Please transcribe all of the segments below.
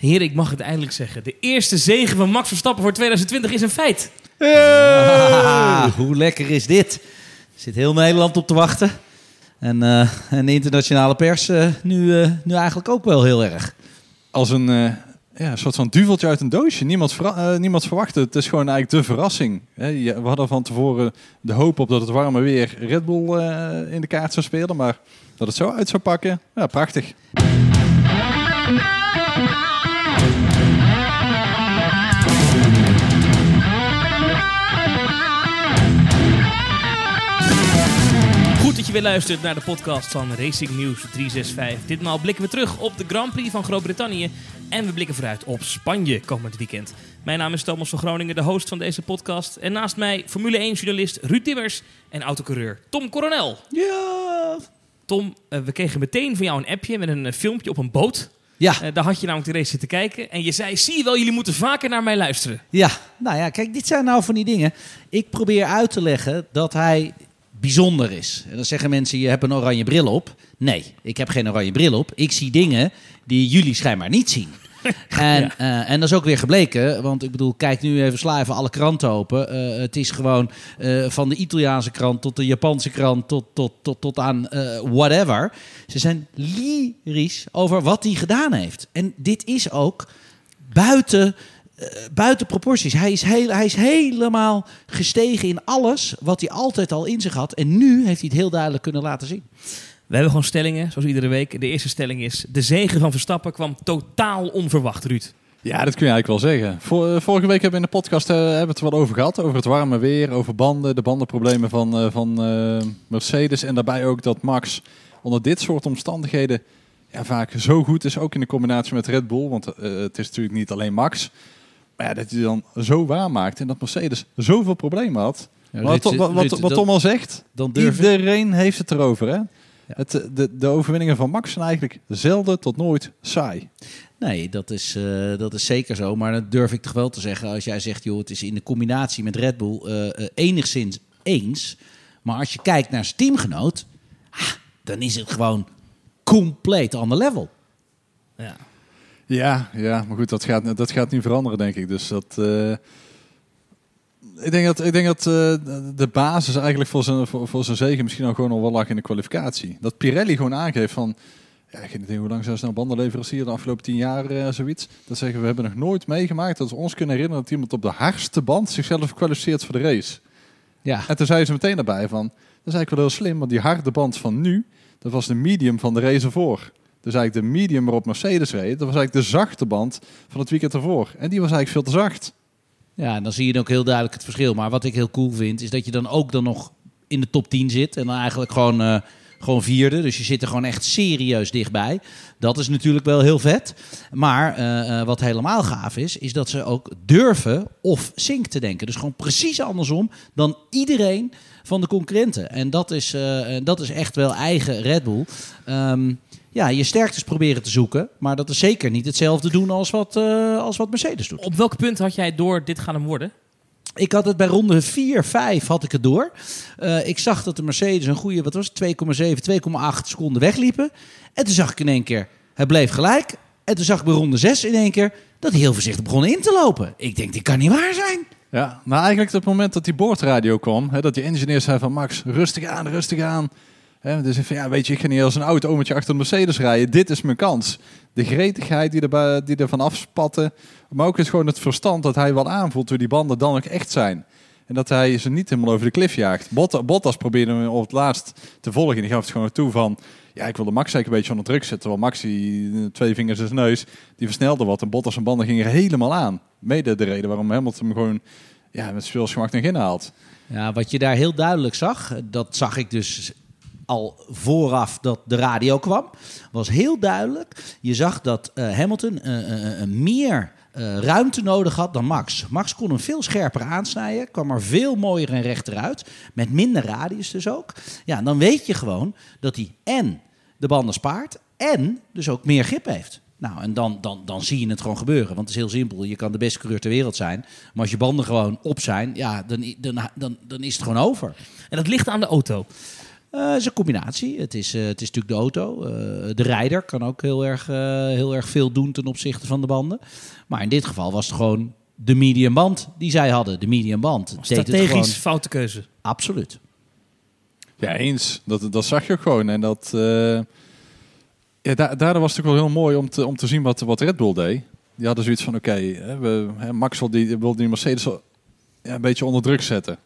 Heren, ik mag het eindelijk zeggen. De eerste zegen van Max Verstappen voor 2020 is een feit. Ah, hoe lekker is dit? Zit heel Nederland op te wachten. En, eh, en de internationale pers eh, nu, eh, nu eigenlijk ook wel heel erg. Als een, eh, ja, een soort van duveltje uit een doosje. Niemand, eh, niemand verwachtte. Het is gewoon eigenlijk de verrassing. Hè, je- we hadden van tevoren de hoop op dat het warme weer Red Bull eh, in de kaart zou spelen. Maar dat het zo uit zou pakken, ja, prachtig. Je weer luistert naar de podcast van Racing News 365. Ditmaal blikken we terug op de Grand Prix van Groot-Brittannië. En we blikken vooruit op Spanje komend weekend. Mijn naam is Thomas van Groningen, de host van deze podcast. En naast mij Formule 1-journalist Ruud Timmers en autocoureur Tom Coronel. Ja. Tom, eh, we kregen meteen van jou een appje met een eh, filmpje op een boot. Ja, Eh, daar had je namelijk de race zitten kijken. En je zei, zie je wel, jullie moeten vaker naar mij luisteren. ja, nou ja, kijk, dit zijn nou van die dingen. Ik probeer uit te leggen dat hij bijzonder is. En dan zeggen mensen, je hebt een oranje bril op. Nee, ik heb geen oranje bril op. Ik zie dingen die jullie schijnbaar niet zien. En, eh, en dat is ook weer gebleken, want ik bedoel, kijk nu even, sla even alle kranten open. Eh, het is gewoon eh, van de Italiaanse krant tot de Japanse krant tot, tot, tot, tot aan whatever. Ze zijn lyrisch over wat hij gedaan heeft. En dit is ook buiten, eh, buiten proporties. Hij is, heel, hij is helemaal gestegen in alles wat hij altijd al in zich had. En nu heeft hij het heel duidelijk kunnen laten zien. We hebben gewoon stellingen, zoals iedere week. De eerste stelling is, de zegen van Verstappen kwam totaal onverwacht, Ruud. Ja, dat kun je eigenlijk wel zeggen. Vor- eh, vorige week hebben we in de podcast eh, hebben we het er wel over gehad. Over het warme weer, over banden, de bandenproblemen van, van Mercedes. En daarbij ook dat Max onder dit soort omstandigheden ja, vaak zo goed is. Ook in de combinatie met Red Bull. Want het is natuurlijk niet alleen Max. Maar ja, dat hij dan zo waarmaakt en dat Mercedes zoveel problemen had. Ja, wat, Ruud, wat, wat, Ruud, wat dat- Tom al zegt, Dan ik- iedereen heeft het erover. Hè? Het, eh, de, de overwinningen van Max zijn eigenlijk zelden tot nooit saai. Nee, dat is, eh, dat is zeker zo. Maar dat durf ik toch wel te zeggen. Als jij zegt, joh, het is in de combinatie met Red Bull eh, eh, enigszins eens. Maar als je kijkt naar zijn teamgenoot, ah, dan is het gewoon compleet ander level. Ja. Ja, ja, maar goed, dat gaat, dat gaat nu veranderen, denk ik. Dus dat. eh, ik denk dat, ik denk dat eh, de basis eigenlijk voor zijn, voor, voor zijn zegen misschien al gewoon al wel lag in de kwalificatie. Dat Pirelli gewoon aangeeft van. Ja, ik weet niet hoe lang zijn nou bandenleverancier de afgelopen tien jaar eh, zoiets. Dat zeggen we hebben nog nooit meegemaakt dat we ons kunnen herinneren dat iemand op de hardste band zichzelf kwalificeert voor de race. Ja, En toen zeiden ze meteen daarbij van, dat is eigenlijk wel heel slim, want die harde band van nu, dat was de medium van de race ervoor. Dus eigenlijk de medium waarop Mercedes reed, dat was eigenlijk de zachte band van het weekend ervoor. En die was eigenlijk veel te zacht. ja, en dan zie je ook heel duidelijk het verschil. Maar wat ik heel cool vind, is dat je dan ook dan nog in de top 10 zit. En dan eigenlijk gewoon, eh, gewoon vierde. Dus je zit er gewoon echt serieus dichtbij. Dat is natuurlijk wel heel vet. Maar eh, eh, wat helemaal gaaf is, is dat ze ook durven of sync te denken. Dus gewoon precies andersom dan iedereen van de concurrenten. En dat is, eh, dat is echt wel eigen Red Bull. Ehm, ja, je sterktes proberen te zoeken. Maar dat is zeker niet hetzelfde doen als wat, als wat Mercedes doet. Op welk punt had jij door, dit gaan worden? Ik had het bij ronde 4, 5 had ik het door. Eh, ik zag dat de Mercedes een goede, wat was het, 2,7, 2,8 seconden wegliepen. En toen zag ik in één keer, het bleef gelijk. En toen zag ik bij ronde 6 in één keer dat hij heel voorzichtig begon in te lopen. Ik denk, dit kan niet waar zijn. Ja, nou eigenlijk op het moment dat die boordradio kwam, hè, dat die engineer zei van Max, rustig aan, rustig aan. Hè, dus ik ja, weet je, ik ga niet als een oud omertje achter de Mercedes rijden. Dit is mijn kans. De gretigheid die, er, die er van afspatte, maar ook is gewoon het verstand dat hij wel aanvoelt hoe die banden dan ook echt zijn. En dat hij ze niet helemaal over de klif jaagt. Bottas, probeerde hem op het laatst te volgen. Die gaf het gewoon toe van... Ja, ik wilde Max zeker een beetje onder druk zetten. Terwijl Max, eh, twee vingers in zijn neus, die versnelde wat. En Bottas en banden gingen helemaal aan. Mede de reden waarom Hamilton gewoon ja, met veel gemak nog inhaalt. Ja, wat je daar heel duidelijk zag, dat zag ik dus al vooraf dat de radio kwam, was heel duidelijk. Je zag dat eh, Hamilton eh, eh, meer ruimte nodig had dan Max. Max kon hem veel scherper aansnijden, kwam er veel mooier en rechter uit, met minder radius dus ook. Ja, dan weet je gewoon dat hij en de banden spaart en dus ook meer grip heeft. Nou, en dan, dan, dan zie je het gewoon gebeuren. Want het is heel simpel. Je kan de beste coureur ter wereld zijn. Maar als je banden gewoon op zijn, ja, dan, dan, dan, dan is het gewoon over. En dat ligt aan de auto. Eh, het is een combinatie. Het is, eh, het is natuurlijk de auto. Eh, de rijder kan ook heel erg, eh, heel erg veel doen ten opzichte van de banden. Maar in dit geval was het gewoon de medium band die zij hadden. De medium band. deed het Strategisch gewoon- foute keuze. Absoluut. Ja, eens. Dat, dat zag je ook gewoon. En dat, eh, ja, da daardoor was het ook wel heel mooi om te, om te zien wat, wat Red Bull deed. Die hadden zoiets van, oké, hè, we hè, Max wil die, wil die Mercedes ja, een beetje onder druk zetten.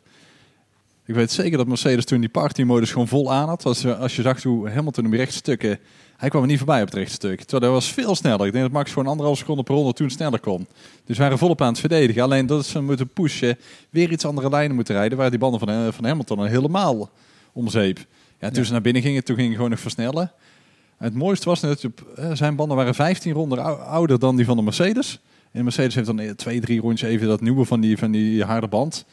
Ik weet zeker dat Mercedes toen die partymodus gewoon vol aan had. Als, je- als je zag hoe Hamilton hem rechtstukken... Hij kwam er niet voorbij op het rechtstuk. Terwijl hij was veel sneller. Ik denk dat Max gewoon anderhalf seconde per ronde toen sneller kon. Dus we waren volop aan het verdedigen. Alleen dat ze moeten pushen. Weer iets andere lijnen moeten rijden. Waar die banden van, eh, van Hamilton helemaal om zeep. Ja, toen Ja. ze naar binnen gingen, toen ging hij gewoon nog versnellen. En het mooiste was dat eh, zijn banden waren 15 ronden ou- ouder dan die van de Mercedes. En de Mercedes heeft dan eh, twee, drie rondjes even dat nieuwe van die, van die harde band.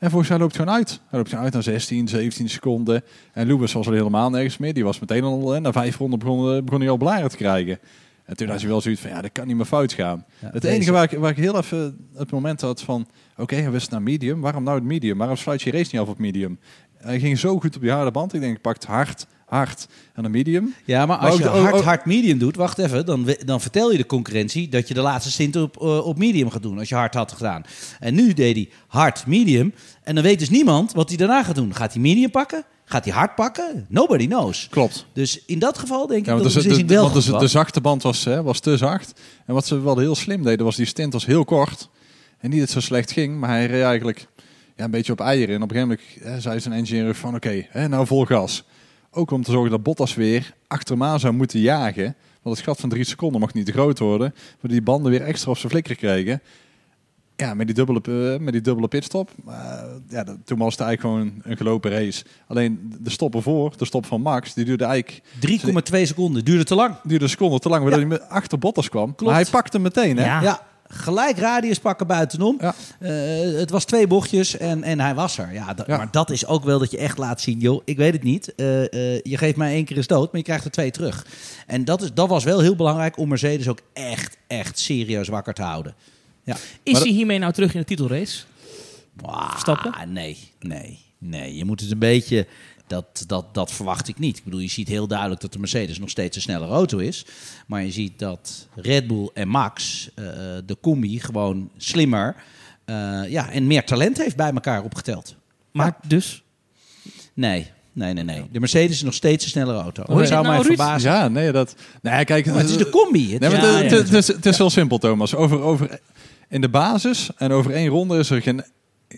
En volgens mij loopt het gewoon uit. Hij loopt gewoon uit naar 16, 17 seconden. En Lewis was al helemaal nergens meer. Die was meteen al, eh, na vijf ronden begon, eh, begon hij al blaren te krijgen. En toen had je wel zoiets van, ja, dat kan niet meer fout gaan. Ja, het deze- enige waar ik, waar ik heel even het moment had van... Oké, hij wist naar medium. Waarom nou het medium? Waarom sluit je race niet af op medium? Hij ging zo goed op die harde band. Ik denk, ik pak hard, hard en een medium. Ja, maar Maar als ook je hard, hard medium doet, wacht even, dan, dan vertel je de concurrentie dat je de laatste stint op, eh, op medium gaat doen, als je hard had gedaan. En nu deed hij hard medium, en dan weet dus niemand wat hij daarna gaat doen. Gaat hij medium pakken? Gaat hij hard pakken? Nobody knows. Klopt. Dus in dat geval denk ik Ja, dat de de, beslissing de, wel want goed de, zachte band was, hè, was te zacht. En wat ze wel heel slim deden, was die stint was heel kort. En niet dat het zo slecht ging, maar hij reed eigenlijk ja, een beetje op eieren. En op een gegeven moment hè, zei zijn engineer van oké, nou vol gas. Ook om te zorgen dat Bottas weer achter aan zou moeten jagen. Want het gat van drie seconden mag niet te groot worden. Waardoor die banden weer extra op zijn flikker kregen. Ja, met die dubbele, eh, met die dubbele pitstop. Maar, ja, dat- toen was het eigenlijk gewoon een gelopen race. Alleen de stop ervoor, de stop van Max, die duurde eigenlijk 3,2 seconden, duurde te lang. duurde een seconde te lang, waardoor hij met- achter Bottas kwam. Klopt. Maar hij pakte hem meteen, hè? Ja. Ja, gelijk radius pakken buitenom. Ja. Eh, het was twee bochtjes en, en hij was er. Ja, Ja. Maar dat is ook wel dat je echt laat zien, joh, ik weet het niet. Eh, eh, je geeft mij één keer eens dood, maar je krijgt er twee terug. En dat, is, dat was wel heel belangrijk om Mercedes ook echt, echt serieus wakker te houden. Is Maar hij hiermee nou terug in de titelrace? Wauw, Verstappen? Nee, nee, nee. Je moet het een beetje... Dat, dat, dat verwacht ik niet. Ik bedoel, je ziet heel duidelijk dat de Mercedes nog steeds een snellere auto is. Maar je ziet dat Red Bull en Max, eh, de combi, gewoon slimmer eh, ja, en meer talent heeft bij elkaar opgeteld. Maar dus... Nee, nee, nee, nee. De Mercedes is nog steeds een snellere auto. Hoor je Dat zou het mij nou, Ruud? verbazen. Ja, nee, dat... Nee, kijk... Maar het is de combi. Het Nee, is- maar Ja, het- ja, het, het is, het is wel simpel, Thomas. Over, over, in de basis en over één ronde is er geen,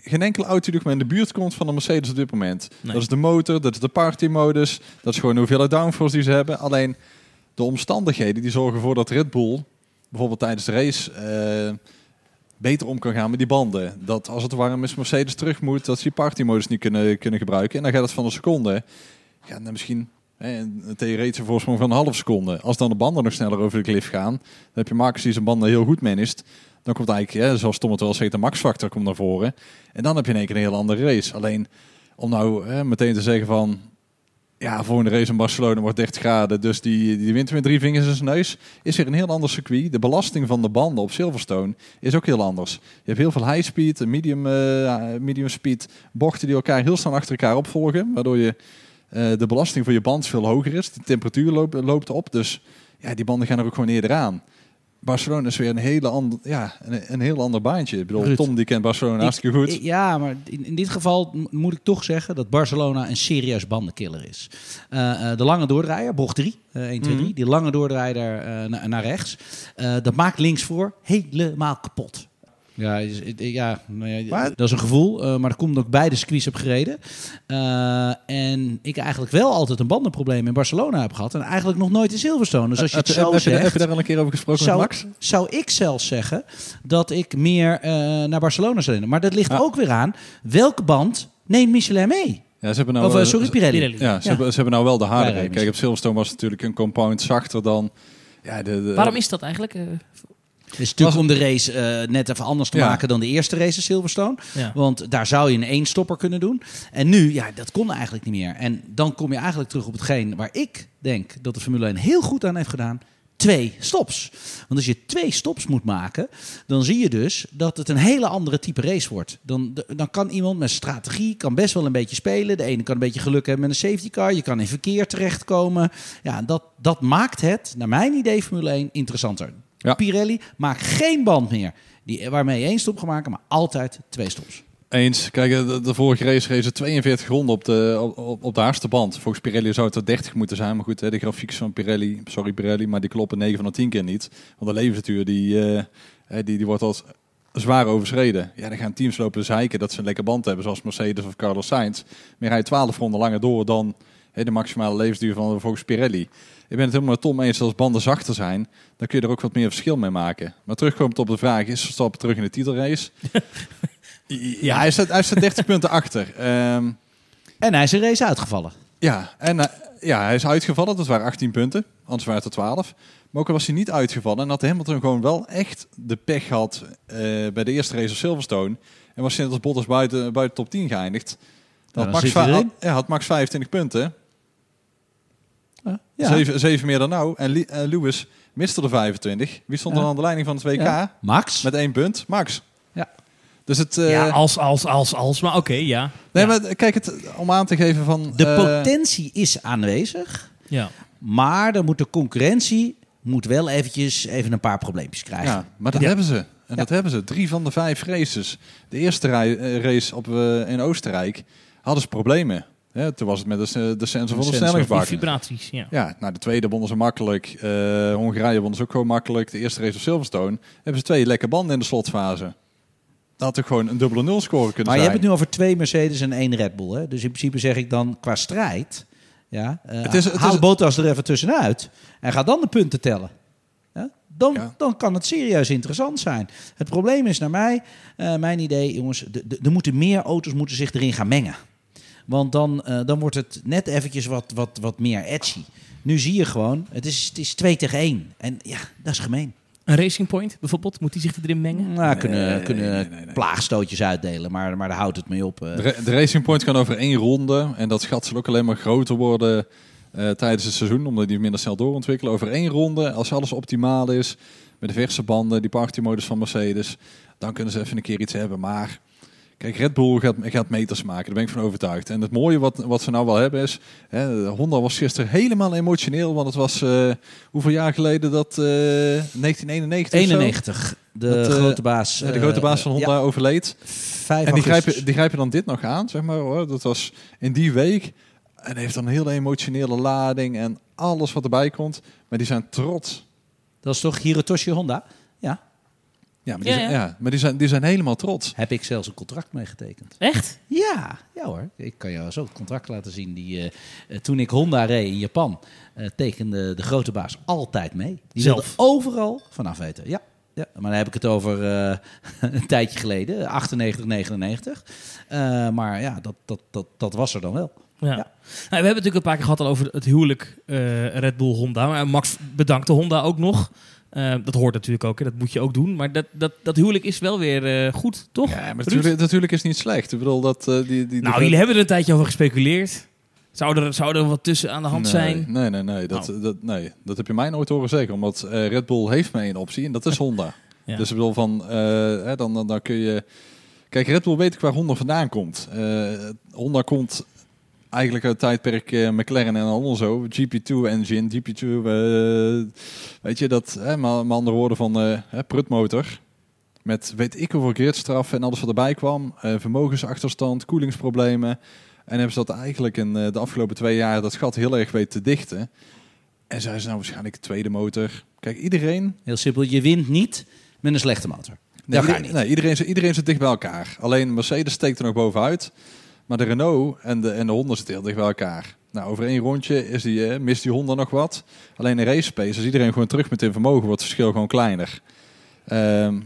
geen enkele auto die nog maar in de buurt komt van de Mercedes op dit moment. Nee. Dat is de motor, dat is de partymodus, dat is gewoon de hoeveelheid downforce die ze hebben. Alleen de omstandigheden die zorgen ervoor dat Red Bull bijvoorbeeld tijdens de race eh, beter om kan gaan met die banden. Dat als het warm is Mercedes terug moet, dat ze die partymodus niet kunnen, kunnen gebruiken. En dan gaat het van een seconde, ja, dan misschien hè, een theoretische voorsprong van een half seconde. Als dan de banden nog sneller over de klif gaan, dan heb je Max die zijn banden heel goed managt. Dan komt eigenlijk, hè, zoals Tom het wel zegt, de max-factor komt naar voren. En dan heb je in één keer een heel andere race. Alleen om nou hè, meteen te zeggen van... Ja, volgende race in Barcelona wordt 30 graden, dus die, die wint met drie vingers in zijn neus. Is weer een heel ander circuit. De belasting van de banden op Silverstone is ook heel anders. Je hebt heel veel high speed, medium, eh, medium speed, bochten die elkaar heel snel achter elkaar opvolgen. Waardoor je eh, de belasting voor je band veel hoger is. De temperatuur loopt, loopt op, dus ja, die banden gaan er ook gewoon eerder aan. Barcelona is weer een, hele ander, ja, een, een heel ander baantje. Ik bedoel, Ruud. Tom die kent Barcelona Ik- hartstikke goed. ik- Ja, maar in, in dit geval moet ik toch zeggen dat Barcelona een serieus bandenkiller is. Eh, eh, de lange doordraaier, bocht 3, eh 1, 2, 3, Mhm. die lange doordraaier eh, na- naar rechts. eh, dat maakt links voor helemaal kapot. Ja, ja, nou ja dat is een gevoel, eh, maar dat komt ook bij de squeeze heb gereden. Eh, en ik eigenlijk wel altijd een bandenprobleem in Barcelona heb gehad. En eigenlijk nog nooit in Silverstone. Dus als je het heb, zo heb, je, zegt... heb je daar al een keer over gesproken zou, met Max? zou ik zelfs zeggen dat ik meer eh, naar Barcelona zou rennen. Maar dat ligt Ja. ook weer aan welke band neemt Michelin mee. Ja, ze hebben nou of eh, sorry, Pirelli. Pirelli. Ja, ze, Ja. Hebben, ze hebben nou wel de. Bijrijden Kijk, op Silverstone was het natuurlijk een compound zachter dan... Ja, de, de- Waarom is dat eigenlijk? Het is natuurlijk om de race eh, net even anders te Ja. maken dan de eerste race in Silverstone. ja. Want daar zou je een één-stopper kunnen doen. En nu, ja, dat kon eigenlijk niet meer. En dan kom je eigenlijk terug op hetgeen waar ik denk dat de Formule 1 heel goed aan heeft gedaan. twee stops. Want als je twee stops moet maken, dan zie je dus dat het een hele andere type race wordt. Dan, dan kan iemand met strategie kan best wel een beetje spelen. De ene kan een beetje geluk hebben met een safety car. Je kan in verkeer terechtkomen. Ja, dat, dat maakt het, naar mijn idee, Formule 1 interessanter. Ja. Pirelli maakt geen band meer die, waarmee je één stop gaat maken, maar altijd twee stops. Eens. Kijk, de, de vorige race race 42 ronden op de, op, op de hardste band. Volgens Pirelli zou het er 30 moeten zijn. Maar goed, hè, de grafiek van Pirelli, sorry Pirelli, maar die kloppen 9 van de 10 keer niet. Want de levensduur die, eh, die, die wordt als zwaar overschreden. Ja, dan gaan teams lopen zeiken dat ze een lekker band hebben, zoals Mercedes of Carlos Sainz. Maar je 12 ronden langer door dan hè, de maximale levensduur van volgens Pirelli. Ik ben het helemaal met Tom eens dat als banden zachter zijn, dan kun je er ook wat meer verschil mee maken. Maar terugkomend op de vraag, is Verstappen terug in de titelrace? ja, hij staat, hij staat 30 punten achter. Ehm, En hij is een race uitgevallen. ja, en eh, ja, hij is uitgevallen. Dat waren 18 punten. Anders waren het er 12. Maar ook al was hij niet uitgevallen en had Hamilton gewoon wel echt de pech gehad eh, bij de eerste race op Silverstone. En was als Bottas buiten, buiten top 10 geëindigd. Dan had, Max hij had Max 25 punten. Ja. Zeven, zeven meer dan nou. En Li- eh, Lewis miste er 25. Wie stond Ja. dan aan de leiding van het WK? Ja. Max? Met één punt. Max. Ja. Dus het... eh, ja, als, als, als, als. Maar oké, ja. nee, ja. maar kijk, het, om aan te geven van... De eh, potentie is aanwezig, ja. maar dan moet de concurrentie moet wel eventjes even een paar probleempjes krijgen. Ja, maar dat Ja. hebben ze. En dat hebben ze. Drie van de vijf races. De eerste rij- race op, eh, in Oostenrijk hadden ze problemen. Toen was het met de, de sensor van de snelheidsbak. vibraties, ja. Ja, nou de tweede wonnen ze makkelijk. Eh, Hongarije wonnen ze ook gewoon makkelijk. De eerste race op Silverstone hebben ze twee lekke banden in de slotfase. Dat had toch gewoon een dubbele nul score kunnen Maar je zijn. hebt het nu over twee Mercedes en één Red Bull. Hè? Dus in principe zeg ik dan qua strijd, ja, eh, Het is- het haal is- Bottas er even tussenuit en ga dan de punten tellen. Ja? Dan, Ja. dan kan het serieus interessant zijn. Het probleem is naar mij, eh, mijn idee, jongens, er moeten meer auto's moeten zich erin gaan mengen. Want dan, eh, dan wordt het net eventjes wat, wat, wat meer edgy. Nu zie je gewoon, het is, het is 2 tegen 1. En ja, dat is gemeen. Een Racing Point bijvoorbeeld, moet die zich erin mengen? Nou, kunnen, Nee, kunnen nee, nee, nee. plaagstootjes uitdelen, maar, maar daar houdt het mee op. eh. De, ra- de Racing Point kan over één ronde. En dat gat zal ook alleen maar groter worden eh, tijdens het seizoen. Omdat die minder snel doorontwikkelen. Over één ronde, als alles optimaal is. Met de verse banden, die party-modus van Mercedes. Dan kunnen ze even een keer iets hebben. Maar kijk, Red Bull gaat, gaat meters maken. Daar ben ik van overtuigd. En het mooie wat, wat ze nou wel hebben is... Hè, Honda was gisteren helemaal emotioneel. Want het was eh, hoeveel jaar geleden dat... eh 1991 of zo? 91. De Dat, eh, grote baas. De grote baas van eh, Honda ja, overleed. 5 En die grijpen, die grijpen dan dit nog aan, zeg maar hoor. Dat was in die week. En heeft dan een hele emotionele lading en alles wat erbij komt. Maar die zijn trots. Dat is toch Hirotoshi Honda? Ja. Maar die, Ja, zijn, ja. maar die, zijn, die zijn helemaal trots. Heb ik zelfs een contract mee getekend. Echt? Ja, ja hoor. Ik kan jou zo het contract laten zien. Die, eh, eh, toen ik Honda reed in Japan, eh, tekende de grote baas altijd mee. Die Zelf? overal vanaf weten. Ja. Ja, maar dan heb ik het over eh, een tijdje geleden, 98, 99. Eh, maar ja, dat, dat, dat, dat was er dan wel. Ja. Ja. Nou, we hebben het natuurlijk een paar keer gehad al over het huwelijk eh, Red Bull Honda. Maar Max bedankte Honda ook nog. Eh, dat hoort natuurlijk ook, hè. dat moet je ook doen. Maar dat, dat, dat huwelijk is wel weer eh, goed, toch? Ja, maar natuurlijk, natuurlijk is niet slecht. Ik bedoel dat eh, die, die, Nou, jullie hebben er een tijdje over gespeculeerd. Zou er, zou er wat tussen aan de hand nee, zijn? Nee, nee, nee. Dat, Oh. dat, nee. dat heb je mij nooit horen zeggen. Omdat Red Bull heeft maar één optie en dat is Honda. Ja. Dus ik bedoel van, hè, dan, dan, dan kun je... Kijk, Red Bull weet ik waar Honda vandaan komt. Honda komt eigenlijk uit het tijdperk eh, McLaren en Alonso. GP2 engine, GP2, eh, weet je, dat, hè, maar met andere woorden van hè, prutmotor. Met weet ik hoeveel gridstraffen en alles wat erbij kwam. Vermogensachterstand, koelingsproblemen. En hebben ze dat eigenlijk in de afgelopen twee jaar dat gat heel erg weten te dichten. En zijn ze nou waarschijnlijk de tweede motor. Kijk, iedereen Heel simpel, je wint niet met een slechte motor. Nee, iedereen, niet. nee, iedereen, iedereen zit dicht bij elkaar. Alleen Mercedes steekt er nog bovenuit. Maar de Renault en de, en de Honda zitten heel dicht bij elkaar. Nou, over één rondje is die, eh, mist die Honda nog wat. Alleen in race pace, als iedereen gewoon terug met in vermogen, wordt het verschil gewoon kleiner. Ehm,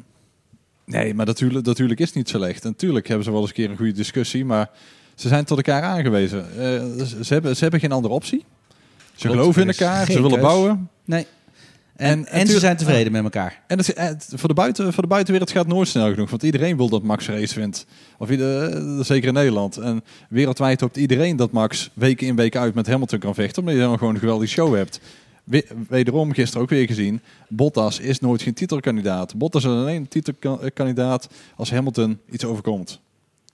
nee, maar natuurlijk, natuurlijk is het niet zo slecht. En natuurlijk hebben ze wel eens een keer een goede discussie, maar ze zijn tot elkaar aangewezen. Eh, ze, hebben, ze hebben geen andere optie. Ze Klopt, geloven in elkaar, ze willen bouwen. Nee. En, En en, ze zijn tevreden met elkaar. En het, het- voor, de buiten, voor de buitenwereld gaat het nooit snel genoeg. Want iedereen wil dat Max race wint. Of ieder, eh, zeker in Nederland. En wereldwijd hoopt iedereen dat Max week in week uit met Hamilton kan vechten. Omdat je dan gewoon een geweldige show hebt. we- wederom gisteren ook weer gezien, Bottas is nooit geen titelkandidaat. Bottas is alleen titelkandidaat als Hamilton iets overkomt.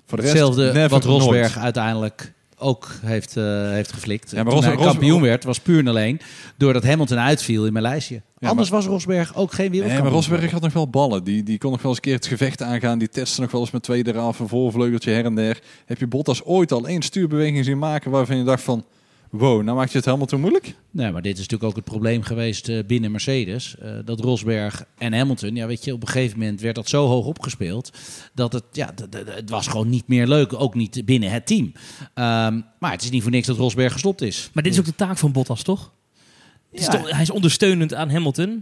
Voor de rest, Hetzelfde wat Rosberg nooit. uiteindelijk ook heeft, eh, heeft geflikt. Ja, maar Toen Ros- hij kampioen werd, was puur en alleen doordat Hamilton uitviel in Maleisië. Anders was Rosberg ook geen Nee, wereldkampioen. maar Rosberg had nog wel ballen. Die, die kon nog wel eens een keer het gevecht aangaan. Die testte nog wel eens met tweede eraf, een voorvleugeltje her en der. Heb je Bottas ooit al één stuurbeweging zien maken waarvan je dacht van... Wow, nou maak je het helemaal te moeilijk? Nee, maar dit is natuurlijk ook het probleem geweest eh, binnen Mercedes. Eh, dat Rosberg en Hamilton, ja, weet je, op een gegeven moment werd dat zo hoog opgespeeld. dat het, ja, het was gewoon niet meer leuk. Ook niet binnen het team. Ehm, maar het is niet voor niks dat Rosberg gestopt is. Maar dit is ook de taak van Bottas, toch? Is toch hij is ondersteunend aan Hamilton.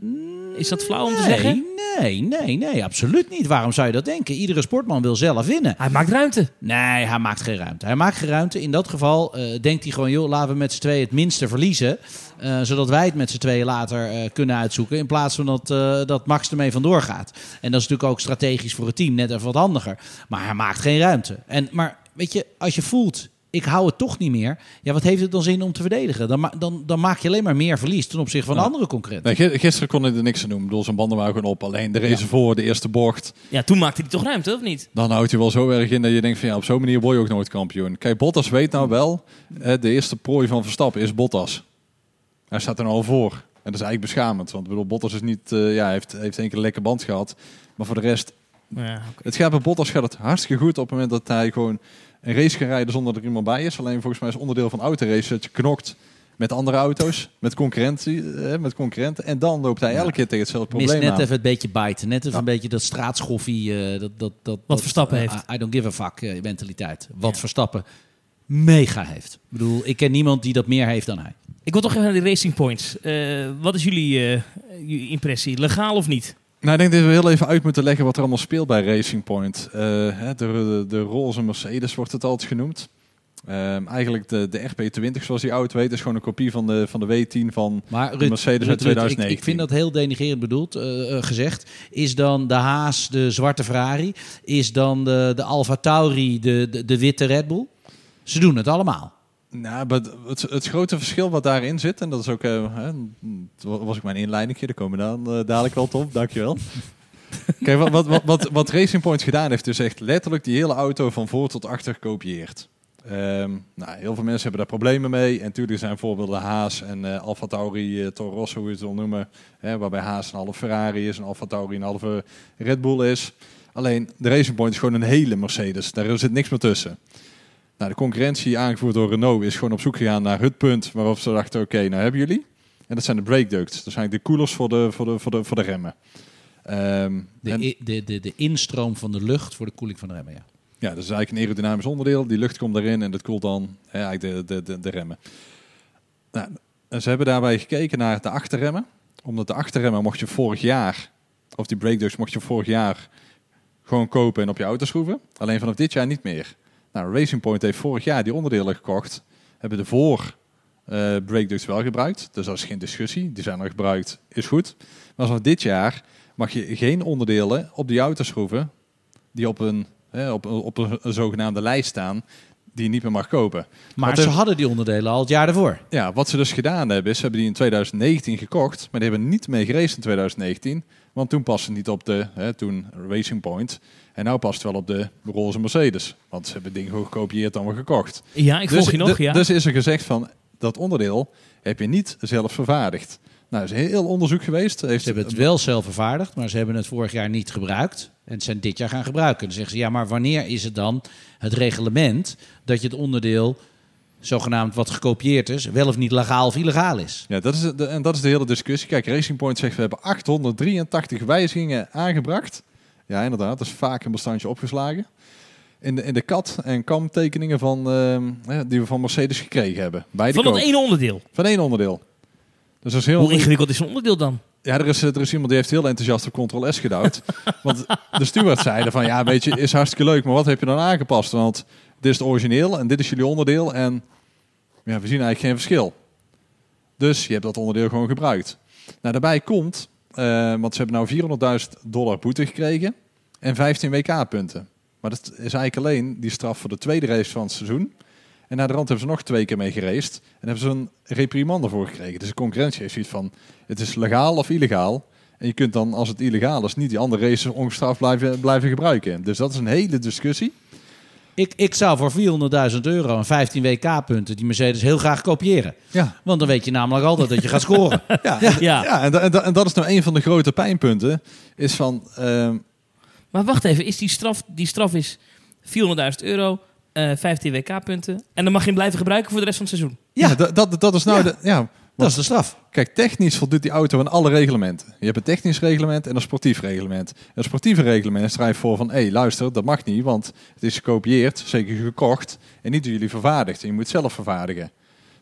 Is dat flauw om te zeggen? Nee, nee, nee, absoluut niet. Waarom zou je dat denken? Iedere sportman wil zelf winnen. Hij maakt ruimte. Nee, hij maakt geen ruimte. Hij maakt geen ruimte. In dat geval eh, denkt hij gewoon, joh, laten we met z'n tweeën het minste verliezen. eh, zodat wij het met z'n tweeën later eh, kunnen uitzoeken. In plaats van dat, dat Max ermee vandoor gaat. En dat is natuurlijk ook strategisch voor het team net even wat handiger. Maar hij maakt geen ruimte. En, maar weet je, als je voelt, ik hou het toch niet meer. Ja, wat heeft het dan zin om te verdedigen? Dan, ma- dan, dan maak je alleen maar meer verlies ten opzichte van Ja. andere concurrenten. Nee, gisteren kon hij er niks aan doen. Ik bedoel, zijn banden waren gewoon op. Alleen de race voor, de eerste bocht. Ja, toen maakte hij toch ruimte, of niet? Dan houdt hij wel zo erg in dat je denkt van ja, op zo'n manier word je ook nooit kampioen. Kijk, Bottas weet nou wel, de eerste prooi van Verstappen is Bottas. Hij staat er nou al voor. En dat is eigenlijk beschamend. Want ik bedoel, Bottas is niet, eh, ja, hij heeft, heeft één keer een lekker band gehad. Maar voor de rest, Ja, het gaat bij Bottas gaat het hartstikke goed op het moment dat hij gewoon een race kan rijden zonder dat er iemand bij is. Alleen volgens mij is onderdeel van autorace dat je knokt met andere auto's, met, concurrentie, eh, met concurrenten. En dan loopt hij elke keer tegen hetzelfde Mis probleem net aan. even het beetje bijten. Net even Ja. een beetje dat straatschoffie. eh, dat, dat, dat, dat, Verstappen eh, heeft. I don't give a fuck mentaliteit. Wat Ja. Verstappen mega heeft. Ik bedoel, ik ken niemand die dat meer heeft dan hij. Ik wil toch even naar die Racing Points. Eh, wat is jullie, eh, jullie impressie? Legaal of niet? Nou, ik denk dat we heel even uit moeten leggen wat er allemaal speelt bij Racing Point. Eh, de, de, de roze Mercedes wordt het altijd genoemd. Ehm, eigenlijk de, de RP20, zoals die auto heet, is gewoon een kopie van de, van de W10 van... Maar De Mercedes uit Rut, Rut, ik, 2019. ik vind dat heel denigerend bedoeld, eh, eh, gezegd. Is dan de Haas de zwarte Ferrari? Is dan de, de Alfa Tauri de, de, de witte Red Bull? Ze doen het allemaal. Nou, het, het grote verschil wat daarin zit, en dat is ook... eh, hè, was ik mijn inleidingje, daar komen we dan eh, dadelijk wel op, dankjewel. Kijk, wat, wat, wat, wat, wat Racing Point gedaan heeft, is echt letterlijk die hele auto van voor tot achter gekopieerd. Ehm, nou, heel veel mensen hebben daar problemen mee. En natuurlijk zijn voorbeelden Haas en eh Alfa Tauri, Toro Rosso, hoe je het wil noemen. Hè, waarbij Haas een halve Ferrari is en Alfa Tauri een halve Red Bull is. Alleen, de Racing Point is gewoon een hele Mercedes. Daar zit niks meer tussen. Nou, de concurrentie aangevoerd door Renault is gewoon op zoek gegaan naar het punt waarop ze dachten, oké, nou hebben jullie. En dat zijn de brake ducts. Dat zijn de koelers voor de, voor de, voor de, voor de remmen. Ehm, De, en- de, de, de instroom van de lucht voor de koeling van de remmen. Ja. ja, dat is eigenlijk een aerodynamisch onderdeel. Die lucht komt daarin en dat koelt dan hè, eigenlijk de, de, de, de remmen. Nou, ze hebben daarbij gekeken naar de achterremmen. Omdat de achterremmen mocht je vorig jaar, of die brake ducts mocht je vorig jaar gewoon kopen en op je auto schroeven. Alleen vanaf dit jaar niet meer. Nou, Racing Point heeft vorig jaar die onderdelen gekocht. Hebben de voor ducts wel gebruikt. Dus dat is geen discussie. Die zijn er gebruikt, is goed. Maar vanaf dit jaar mag je geen onderdelen op die auto schroeven die op een, hè, op, een zogenaamde lijst staan die je niet meer mag kopen. Maar Wat ze hadden die onderdelen al het jaar ervoor. Ja, wat ze dus gedaan hebben, is ze hebben die in 2019 gekocht, maar die hebben niet mee geraced in 2019. Want toen paste het niet op de, hè, toen Racing Point. En nou past het wel op de roze Mercedes. Want ze hebben dingen gewoon gekopieerd dan we gekocht. Ja, ik volg je nog, ja. dus is er gezegd van, dat onderdeel heb je niet zelf vervaardigd. Nou, er is heel onderzoek geweest. Heeft, Ze hebben het wel zelf vervaardigd, maar ze hebben het vorig jaar niet gebruikt. En ze zijn dit jaar gaan gebruiken. Dan zeggen ze, ja, maar wanneer is het dan het reglement dat je het onderdeel, zogenaamd wat gekopieerd is, wel of niet legaal of illegaal is? Ja, dat is de, en dat is de hele discussie. Kijk, Racing Point zegt we hebben 883 wijzigingen aangebracht. Ja, inderdaad, dat is vaak een bestandje opgeslagen. In de, in de kat- en kamtekeningen van, ehm, hè, die we van Mercedes gekregen hebben. Bij de Van dat ene onderdeel. Van één onderdeel. Dus dat is heel... Hoe ingewikkeld is een onderdeel dan? Ja, er is, er is iemand die heeft heel enthousiast op Ctrl-S gedouwd. Want de steward zeiden van, ja, weet je, is hartstikke leuk, maar wat heb je dan aangepast? Want dit is het origineel en dit is jullie onderdeel en ja, we zien eigenlijk geen verschil. Dus je hebt dat onderdeel gewoon gebruikt. Nou, daarbij komt, eh, want ze hebben nou 400.000 dollar boete gekregen en 15 WK-punten. Maar dat is eigenlijk alleen die straf voor de tweede race van het seizoen. En na de rand hebben ze nog twee keer mee geraced. En hebben ze een reprimande voor gekregen. Dus de concurrentie heeft zoiets van, het is legaal of illegaal. En je kunt dan, als het illegaal is, niet die andere races ongestraft blijven, blijven gebruiken. Dus dat is een hele discussie. Ik, ik zou voor 400.000 euro en 15 WK-punten die Mercedes heel graag kopiëren. Ja, Want dan weet je namelijk altijd dat je gaat scoren. ja, Ja. ja. en, da- en da- en dat is nou een van de grote pijnpunten. Is van, ehm, Maar wacht even, is die straf, die straf is 400.000 euro, eh 15 WK-punten. En dan mag je hem blijven gebruiken voor de rest van het seizoen. ja, Ja. dat, dat, dat is nou Ja. de... Ja, Dat is de straf. Kijk, technisch voldoet die auto aan alle reglementen. Je hebt een technisch reglement en een sportief reglement. Een sportieve reglement schrijft voor van... hé, luister, dat mag niet, want het is gekopieerd, zeker gekocht... en niet door jullie vervaardigd. En je moet het zelf vervaardigen.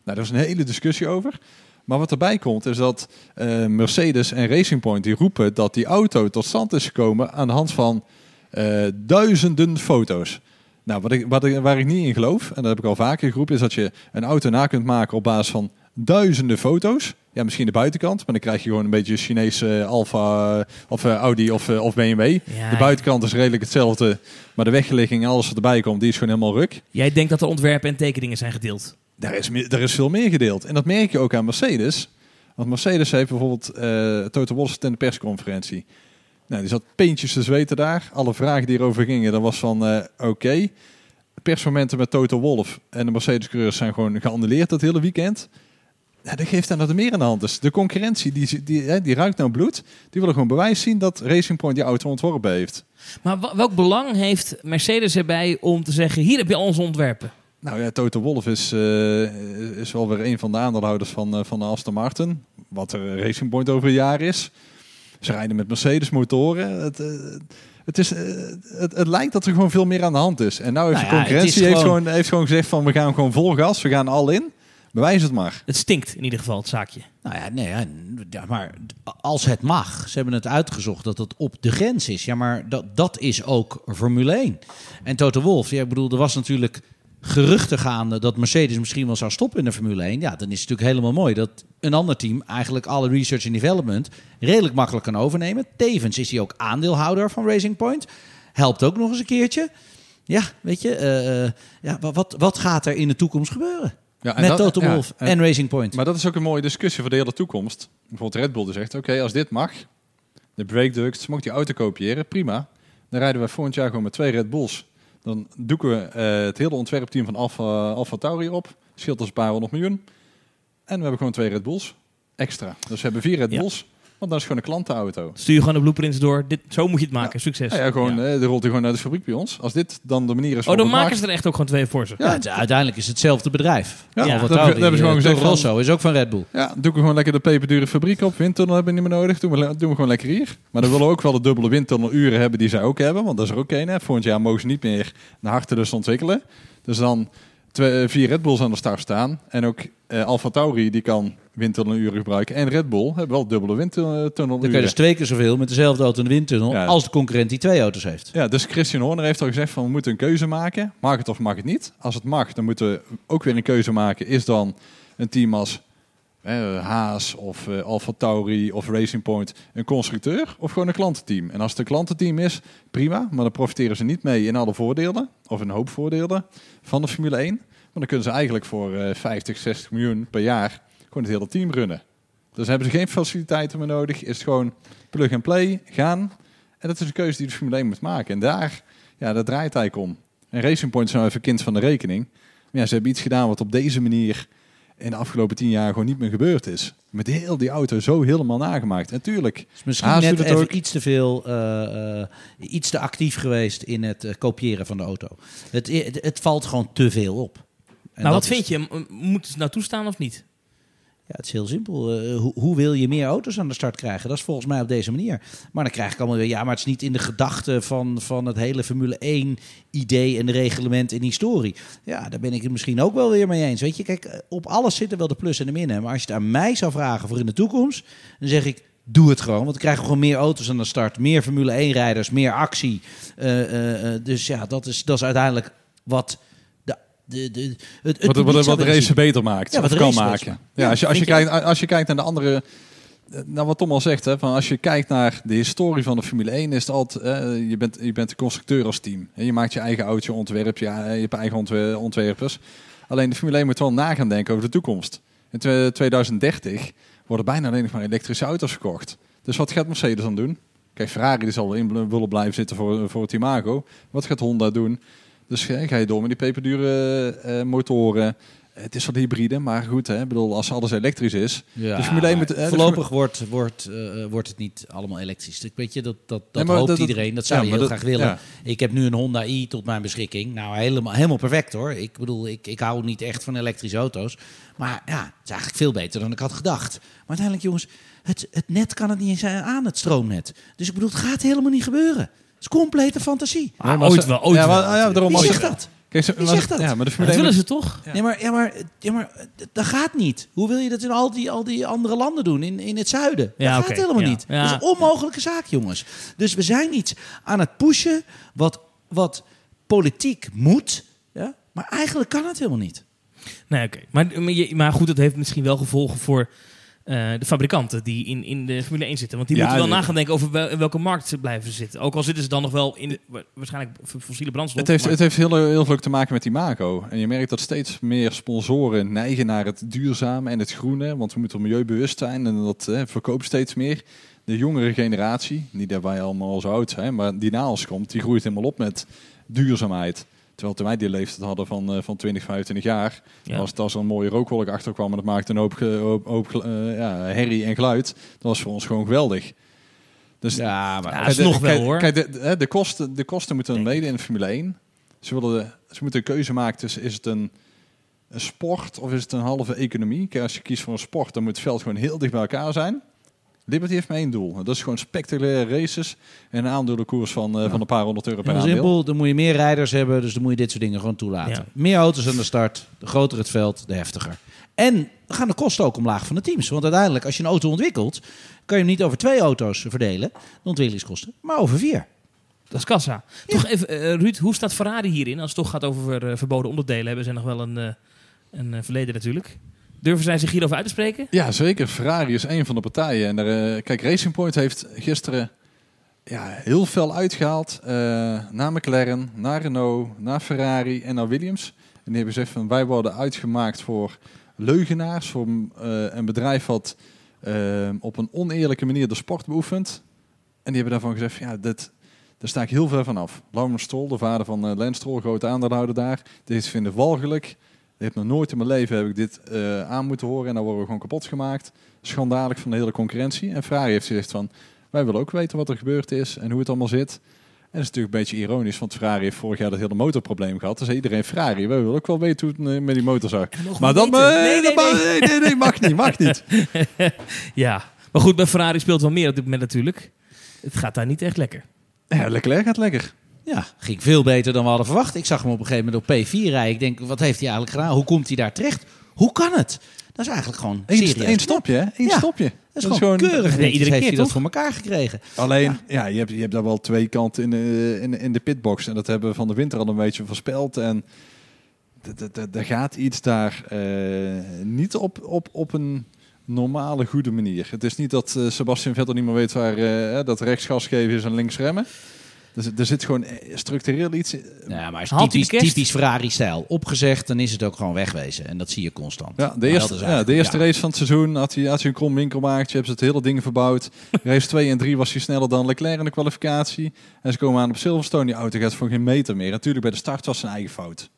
Nou, daar is een hele discussie over. Maar wat erbij komt, is dat eh, Mercedes en Racing Point... die roepen dat die auto tot stand is gekomen... aan de hand van eh, duizenden foto's. Nou, wat ik, wat ik, waar ik niet in geloof, en dat heb ik al vaker geroepen... is dat je een auto na kunt maken op basis van duizenden foto's. Ja, misschien de buitenkant, maar dan krijg je gewoon een beetje Chinese Alfa eh, of eh, Audi of, eh, of BMW. Ja, de buitenkant is redelijk hetzelfde, maar de weggelegging en alles wat erbij komt, die is gewoon helemaal ruk. Jij denkt dat er ontwerpen en tekeningen zijn gedeeld. Daar is, daar is veel meer gedeeld. En dat merk je ook aan Mercedes. Want Mercedes heeft bijvoorbeeld eh Toto Wolff in de persconferentie. Nou, die zat peentjes te zweten daar. Alle vragen die erover gingen, dat was van eh, oké. Persmomenten met Toto Wolff en de Mercedes-coureurs zijn gewoon geannuleerd dat hele weekend. Ja, dat geeft aan dat er meer aan de hand is. De concurrentie, die, die, die ruikt naar bloed. Die willen gewoon bewijs zien dat Racing Point die auto ontworpen heeft. Maar welk belang heeft Mercedes erbij om te zeggen... hier heb je al onze ontwerpen? Nou ja, Toto Wolff is, eh, is wel weer een van de aandeelhouders van, eh, van de Aston Martin. Wat er Racing Point over een jaar is. Ze rijden met Mercedes motoren. Het, eh, het, is, eh, het, het lijkt dat er gewoon veel meer aan de hand is. En nou heeft Nou de concurrentie heeft, gewoon- gewoon, heeft gewoon gezegd van we gaan gewoon vol gas. We gaan al in. Bewijs het maar. Het stinkt in ieder geval, het zaakje. Nou ja, nee, ja, maar als het mag, ze hebben het uitgezocht dat het op de grens is. Ja, maar dat, dat is ook Formule 1. En Toto Wolff, ja, ik bedoel, er was natuurlijk geruchten gaande dat Mercedes misschien wel zou stoppen in de Formule 1. Ja, dan is het natuurlijk helemaal mooi dat een ander team eigenlijk alle research en development redelijk makkelijk kan overnemen. Tevens is hij ook aandeelhouder van Racing Point. Helpt ook nog eens een keertje. Ja, weet je, eh, eh, ja, wa- wat, wat gaat er in de toekomst gebeuren? Ja, Met dat- ja, Wolff en- en Racing Point. Maar dat is ook een mooie discussie voor de hele toekomst. Bijvoorbeeld Red Bull die zegt, oké, als dit mag, de brake ducts, mag die auto kopiëren, prima. Dan rijden we volgend jaar gewoon met twee Red Bulls. Dan doeken we eh, het hele ontwerpteam van Alfa, Alfa Tauri op. Scheelt ons een paar honderd miljoen. En we hebben gewoon twee Red Bulls extra. Dus we hebben vier Red Ja. Want dat is gewoon een klantenauto. Stuur je gewoon de blueprints door. Dit, zo moet je het maken. Succes. Ja, ja, gewoon, Ja. eh, de rolt hij gewoon naar de fabriek bij ons. Als dit dan de manier is oh, dan maken ze er echt ook gewoon twee voor ze. Ja, het, uiteindelijk is het hetzelfde bedrijf. Ja, Alfa dat hebben- Tauri, dat hebben ze gewoon eh, gezegd Rosso is ook van Red Bull. Ja, doe ik gewoon lekker de peperdure fabriek op. Windtunnel hebben we niet meer nodig. Doen we, doen we gewoon lekker hier. Maar dan willen we ook wel de dubbele windtunneluren hebben die zij ook hebben. Want dat is er ook een. Hè. Volgend jaar mogen ze niet meer naar hartelust ontwikkelen. Dus dan twee, eh, vier Red Bulls aan de start staan. En ook eh Alfa Tauri die kan windtunneluren gebruiken. En Red Bull hebben wel dubbele Dan kun je windtunneluren. dus twee keer zoveel met dezelfde auto in de windtunnel Ja. als de concurrent die twee auto's heeft. Ja, dus Christian Horner heeft al gezegd van we moeten een keuze maken. Mag het of mag het niet? Als het mag, dan moeten we ook weer een keuze maken. Is dan een team als eh, Haas of eh Alfa Tauri of Racing Point een constructeur of gewoon een klantenteam? En als het een klantenteam is, prima. Maar dan profiteren ze niet mee in alle voordelen of een hoop voordelen van de Formule 1. Maar dan kunnen ze eigenlijk voor eh 50, 60 miljoen per jaar gewoon het hele team runnen. Dus hebben ze geen faciliteiten meer nodig. Is het gewoon plug and play, gaan. En dat is een keuze die de Formule 1 moet maken. En daar, ja, daar draait hij om. En Racing Point is nou even kind van de rekening. Maar ja, ze hebben iets gedaan wat op deze manier in de afgelopen tien jaar gewoon niet meer gebeurd is. Met heel die auto zo helemaal nagemaakt. En tuurlijk, Dus misschien net het even ook. iets te veel, eh, eh, iets te actief geweest in het eh, kopiëren van de auto. Het, het, het valt gewoon te veel op. En maar dat wat is- vind je? M- Moeten ze het nou toestaan of niet? Ja, het is heel simpel. Eh, hoe, hoe wil je meer auto's aan de start krijgen? Dat is volgens mij op deze manier. Maar dan krijg ik allemaal weer, ja, maar het is niet in de gedachte van, van het hele Formule 1 idee en reglement en historie. Ja, daar ben ik het misschien ook wel weer mee eens. Weet je, kijk, eh, op alles zitten wel de plus en de minnen. Maar als je het aan mij zou vragen voor in de toekomst, dan zeg ik, doe het gewoon. Want dan krijgen we gewoon meer auto's aan de start, meer Formule 1 rijders, meer actie. Eh, dus ja, dat is, dat is uiteindelijk wat de, de, het, het wat, wat, de race beter maakt. Ja, wat kan maken. Ja, Ja, als, je, als, je kijkt, als je kijkt naar de andere... Nou, wat Tom al zegt, hè, van als je kijkt naar de historie van de Formule 1, is het altijd, eh, je, bent, je bent de constructeur als team. En je maakt je eigen auto ontwerp, je, je hebt eigen ontwer- ontwerpers. Alleen de Formule 1 moet wel na gaan denken over de toekomst. In twe- 2030 worden bijna alleen nog maar elektrische auto's verkocht. Dus wat gaat Mercedes dan doen? Kijk, Ferrari die zal in willen blijven zitten voor, voor het imago. Wat gaat Honda doen? Dus ga je door met die peperdure eh, motoren. Het is wat hybride, maar goed, hè? Ik bedoel, als alles elektrisch is. Ja, De Formule 1 maar moet- eh, de voorlopig wordt, wordt, eh, wordt het niet allemaal elektrisch. Ik weet je, dat, dat, dat Nee, hoopt dat- iedereen. Dat zou ja, je heel dat- graag willen. ja. Ik heb nu een Honda i tot mijn beschikking. Nou, helemaal, helemaal perfect hoor. Ik bedoel, ik, ik hou niet echt van elektrische auto's. Maar ja, het is eigenlijk veel beter dan ik had gedacht. Maar uiteindelijk, jongens, het, het net kan het niet eens aan, het stroomnet. Dus ik bedoel, het gaat helemaal niet gebeuren. Het is complete fantasie. Ah, Nee, maar ooit wel, ooit ja, wel. maar- ja, daarom Wie zegt dat? Kijk, ze- Wie zegt dat? Ja, maar de dat Formule 1 willen ze toch? Ja, maar, ja, maar, ja, maar eh, dat gaat niet. Hoe wil je dat in al die, al die andere landen doen, in, in het zuiden? Ja, dat oké, gaat helemaal ja. niet. Ja. Dat is een onmogelijke zaak, jongens. Dus we zijn iets aan het pushen wat, wat politiek moet, ja? maar eigenlijk kan het helemaal niet. Nee, oké. Maar, maar goed, dat heeft misschien wel gevolgen voor eh, de fabrikanten die in, in de Formule 1 zitten. Want die Ja, moeten wel de- na gaan denken over wel, in welke markt ze blijven zitten. Ook al zitten ze dan nog wel in de, wa- waarschijnlijk fossiele brandstof. Het heeft, het heeft heel, heel veel te maken met die Imago. En je merkt dat steeds meer sponsoren neigen naar het duurzame en het groene. Want we moeten milieubewust zijn en dat eh, verkoopt steeds meer. De jongere generatie, niet dat wij allemaal al zo oud zijn, maar die na ons komt, die groeit helemaal op met duurzaamheid. Terwijl toen wij die leeftijd hadden van, eh, van 20, 25 jaar, Ja. was het als er een mooie rookwolk achter kwam en dat maakte een hoop, ge- hoop, hoop eh, ja, herrie en geluid. Dat was voor ons gewoon geweldig. Dus Ja, maar Ja, is nog wel, kijk, hoor. Kijk, de, de, de kosten, de kosten moeten Denk mede in de Formule 1. Ze, willen de, ze moeten een keuze maken tussen is het een, een sport of is het een halve economie. Kijk, als je kiest voor een sport, dan moet het veld gewoon heel dicht bij elkaar zijn. Liberty heeft maar één doel. Dat is gewoon spectaculaire races en een aandelenkoers van, eh, van een paar honderd euro per aandeel. simpel, dan moet je meer rijders hebben, dus dan moet je dit soort dingen gewoon toelaten. Ja. Meer auto's aan de start, de groter het veld, de heftiger. En dan gaan de kosten ook omlaag van de teams. Want uiteindelijk, als je een auto ontwikkelt, kan je hem niet over twee auto's verdelen, de ontwikkelingskosten, maar over vier. Dat is kassa. Toch even, eh, Ruud, hoe staat Ferrari hierin? Als het toch gaat over eh, verboden onderdelen, hebben ze nog wel een, eh, een verleden natuurlijk. Durven zij zich hierover uit te spreken? Ja, zeker. Ferrari is een van de partijen. En eh, kijk, Racing Point heeft gisteren ja, heel veel uitgehaald. eh, naar McLaren, naar Renault, naar Ferrari en naar Williams. En die hebben gezegd van wij worden uitgemaakt voor leugenaars. Voor eh, een bedrijf wat op een oneerlijke manier de sport beoefent. En die hebben daarvan gezegd ja, dit, daar sta ik heel ver van af. Lawrence Stroll, de vader van Lance Stroll, grote aandeelhouder daar. Dit vinden walgelijk. Ik heb nog nooit in mijn leven heb ik dit eh, aan moeten horen en dan worden we gewoon kapot gemaakt. Schandalig van de hele concurrentie. En Ferrari heeft gezegd van, wij willen ook weten wat er gebeurd is en hoe het allemaal zit. En dat is natuurlijk een beetje ironisch, want Ferrari heeft vorig jaar dat hele motorprobleem gehad. Dus iedereen, Ferrari, wij willen ook wel weten hoe het eh, met die motor zag. Maar dat nee. nee, nee, nee, mag niet, mag niet. Ja. Maar goed, bij Ferrari speelt wel meer op dit moment natuurlijk. Het gaat daar niet echt lekker. Ja, Leclerc gaat lekker. Ja, ging veel beter dan we hadden verwacht. Ik zag hem op een gegeven moment op P4 rijden. Ik denk, wat heeft hij eigenlijk gedaan? Hoe komt hij daar terecht? Hoe kan het? Dat is eigenlijk gewoon Eén serieus. één stopje, hè? Eén Ja. stopje. Dat is gewoon keurig. Nee, iedere heeft keer, hij dat toch? voor elkaar gekregen. Alleen, ja, je, hebt, je hebt daar wel twee kanten in de, in, de- in de pitbox. En dat hebben we van de winter al een beetje voorspeld. En er gaat iets daar eh, niet op, op, op een normale, goede manier. Het is niet dat eh, Sebastian Vettel niet meer weet waar eh, dat rechts gas geven is en links remmen. Er, zit- er zit gewoon eh, structureel iets in. Ja, maar is typisch, typisch Ferrari-stijl. Opgezegd, dan is het ook gewoon wegwezen. En dat zie je constant. Ja, de eerste, ja, de eerste ja. race van het seizoen had hij, had hij een krom winkelmakertje, hebben ze het hele ding verbouwd. race 2 en 3 was hij sneller dan Leclerc in de kwalificatie. En ze komen aan op Silverstone, die auto gaat voor geen meter meer. Natuurlijk, bij de start was zijn eigen fout.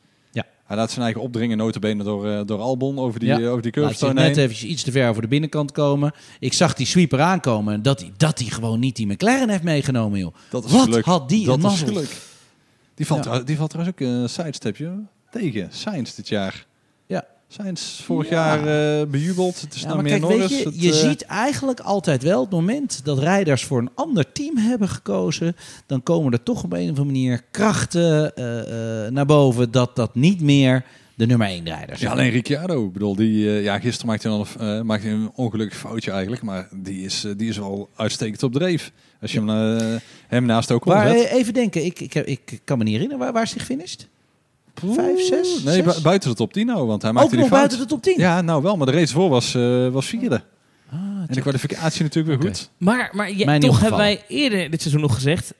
Hij laat zijn eigen opdringen, notabene door, eh, door Albon over die, Ja. eh, over die curbstone net even iets te ver over de binnenkant komen. Ik zag die sweeper aankomen. en Dat hij dat die gewoon niet die McLaren heeft meegenomen, joh. Dat is Wat geluk. had die Dat een mazzel. geluk. Die valt, Ja. die valt trouwens ook een sidestepje tegen. Sainz dit jaar. Sainz vorig Ja. jaar eh, bejubeld. Het is Ja, nou meer kijk, Norris. je, Het, je eh, ziet eigenlijk altijd wel het moment dat rijders voor een ander team hebben gekozen, dan komen er toch op een of andere manier krachten eh, naar boven dat dat niet meer de nummer 1 rijders Ja, zijn. alleen Ricciardo. Ik bedoel, die, ja, gisteren maakte hij, een, maakte een ongelukkig foutje eigenlijk. Maar die is, die is wel uitstekend op dreef. Als je hem, hem naast ook Maar zet. even denken, ik, ik, ik kan me niet herinneren, waar, waar is hij gefinished? Vijf, zes, Nee, zes? bu- buiten de top 10 nou, want hij maakte Ook die nog fout. buiten de top 10? Ja, nou wel, maar de race voor was, eh, was vierde. Ah, En de kwalificatie natuurlijk weer goed. Maar, maar ja, toch hebben wij eerder dit seizoen nog gezegd...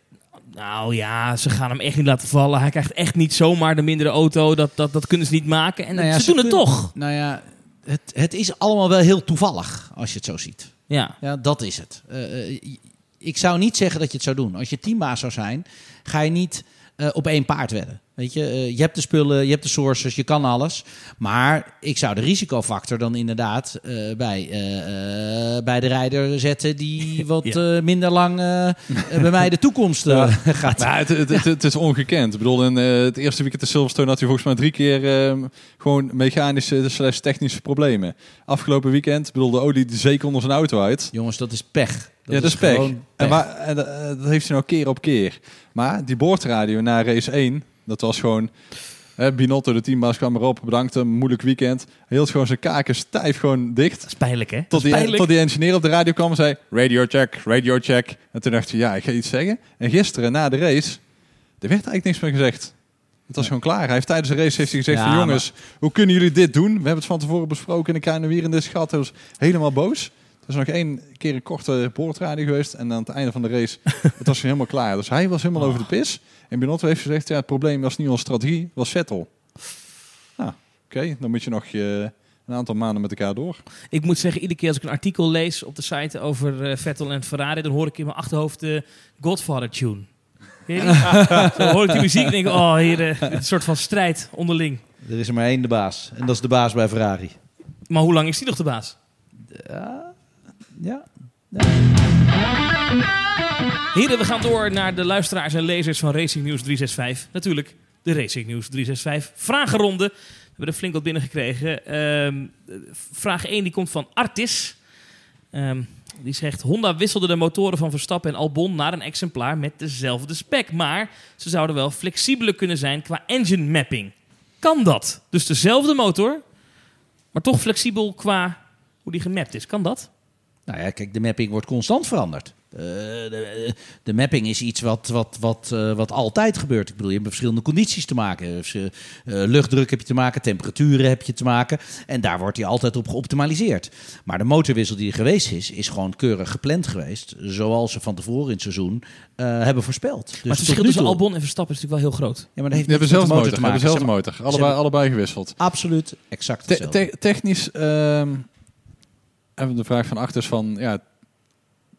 Nou ja, ze gaan hem echt niet laten vallen. Hij krijgt echt niet zomaar de mindere auto. Dat, dat, dat kunnen ze niet maken. En Nou ja, ze, doen het toch. Nou ja, het, het is allemaal wel heel toevallig als je het zo ziet. Ja. Ja, dat is het. Eh, eh, ik zou niet zeggen dat je het zou doen. Als je teambaas zou zijn, ga je niet eh, op één paard wedden. Weet je, Eh, je hebt de spullen, je hebt de sources, je kan alles. Maar ik zou de risicofactor dan inderdaad eh, bij, eh, bij de rijder zetten die wat Ja. minder lang bij mij de toekomst eh, gaat. Maar het, het, het, het is ongekend. Ik bedoel, in het eerste weekend de Silverstone had hij volgens mij drie keer eh, gewoon mechanische slash technische problemen. Afgelopen weekend, bedoel, de olie zeker onder zijn auto uit. Jongens, dat is pech. ja, dat is pech. En, maar, en dat, dat heeft hij nou keer op keer. Maar die boordradio na race 1, dat was gewoon... Hè, Binotto, de teambaas, kwam erop, bedankt hem, moeilijk weekend. Hij hield gewoon zijn kaken stijf gewoon dicht. Dat is pijnlijk, hè? Tot die, pijnlijk. tot die engineer op de radio kwam en zei: Radio check, radio check. En toen dacht hij: Ja, ik ga iets zeggen. En gisteren na de race, er werd eigenlijk niks meer gezegd. Het was gewoon klaar. Hij heeft tijdens de race heeft hij gezegd: Ja, van, Jongens, hoe kunnen jullie dit doen? We hebben het van tevoren besproken en ik krijg weer in dit schat. Hij was helemaal boos. Er is nog één keer een korte boordradio geweest. En aan het einde van de race het was hij helemaal klaar. Dus hij was helemaal over de pis. En Binotto heeft gezegd: Ja, het probleem was niet onze strategie, het was Vettel. Nou, oké, dan moet je nog eh, een aantal maanden met elkaar door. Ik moet zeggen, iedere keer als ik een artikel lees op de site over eh, Vettel en Ferrari, dan hoor ik in mijn achterhoofd de Godfather tune. Ken je die? Zo hoor ik die muziek en denk ik, oh hier, eh, een soort van strijd onderling. Er is er maar één de baas. En dat is de baas bij Ferrari. Maar hoe lang is die nog de baas? Ja. Ja. Heren, we gaan door naar de luisteraars en lezers van Racing News 365. Natuurlijk, de Racing News 365 vragenronde. We hebben er flink wat binnengekregen. Ehm vraag 1 die komt van Artis. Ehm, die zegt, Honda wisselde de motoren van Verstappen en Albon naar een exemplaar met dezelfde spec. Maar ze zouden wel flexibeler kunnen zijn qua engine mapping. Kan dat? Dus dezelfde motor, maar toch flexibel qua hoe die gemapt is. Kan dat? Nou ja, kijk, de mapping wordt constant veranderd. Eh, de, de mapping is iets wat, wat, wat, eh, wat altijd gebeurt. Ik bedoel, je hebt met verschillende condities te maken. Dus, eh, eh, luchtdruk heb je te maken, temperaturen heb je te maken. En daar wordt die altijd op geoptimaliseerd. Maar de motorwissel die er geweest is, is gewoon keurig gepland geweest. Zoals ze van tevoren in het seizoen eh, hebben voorspeld. Dus maar het verschil tussen Albon en Verstappen is natuurlijk wel heel groot. Ja, maar dat heeft hebben zelfs de motor, motor te hebben maken. zelfs Zeg maar, motor. Allebei, hebben- allebei gewisseld. Absoluut, exact Te- hetzelfde. te- technisch, ehm we de vraag van achter is van, ja,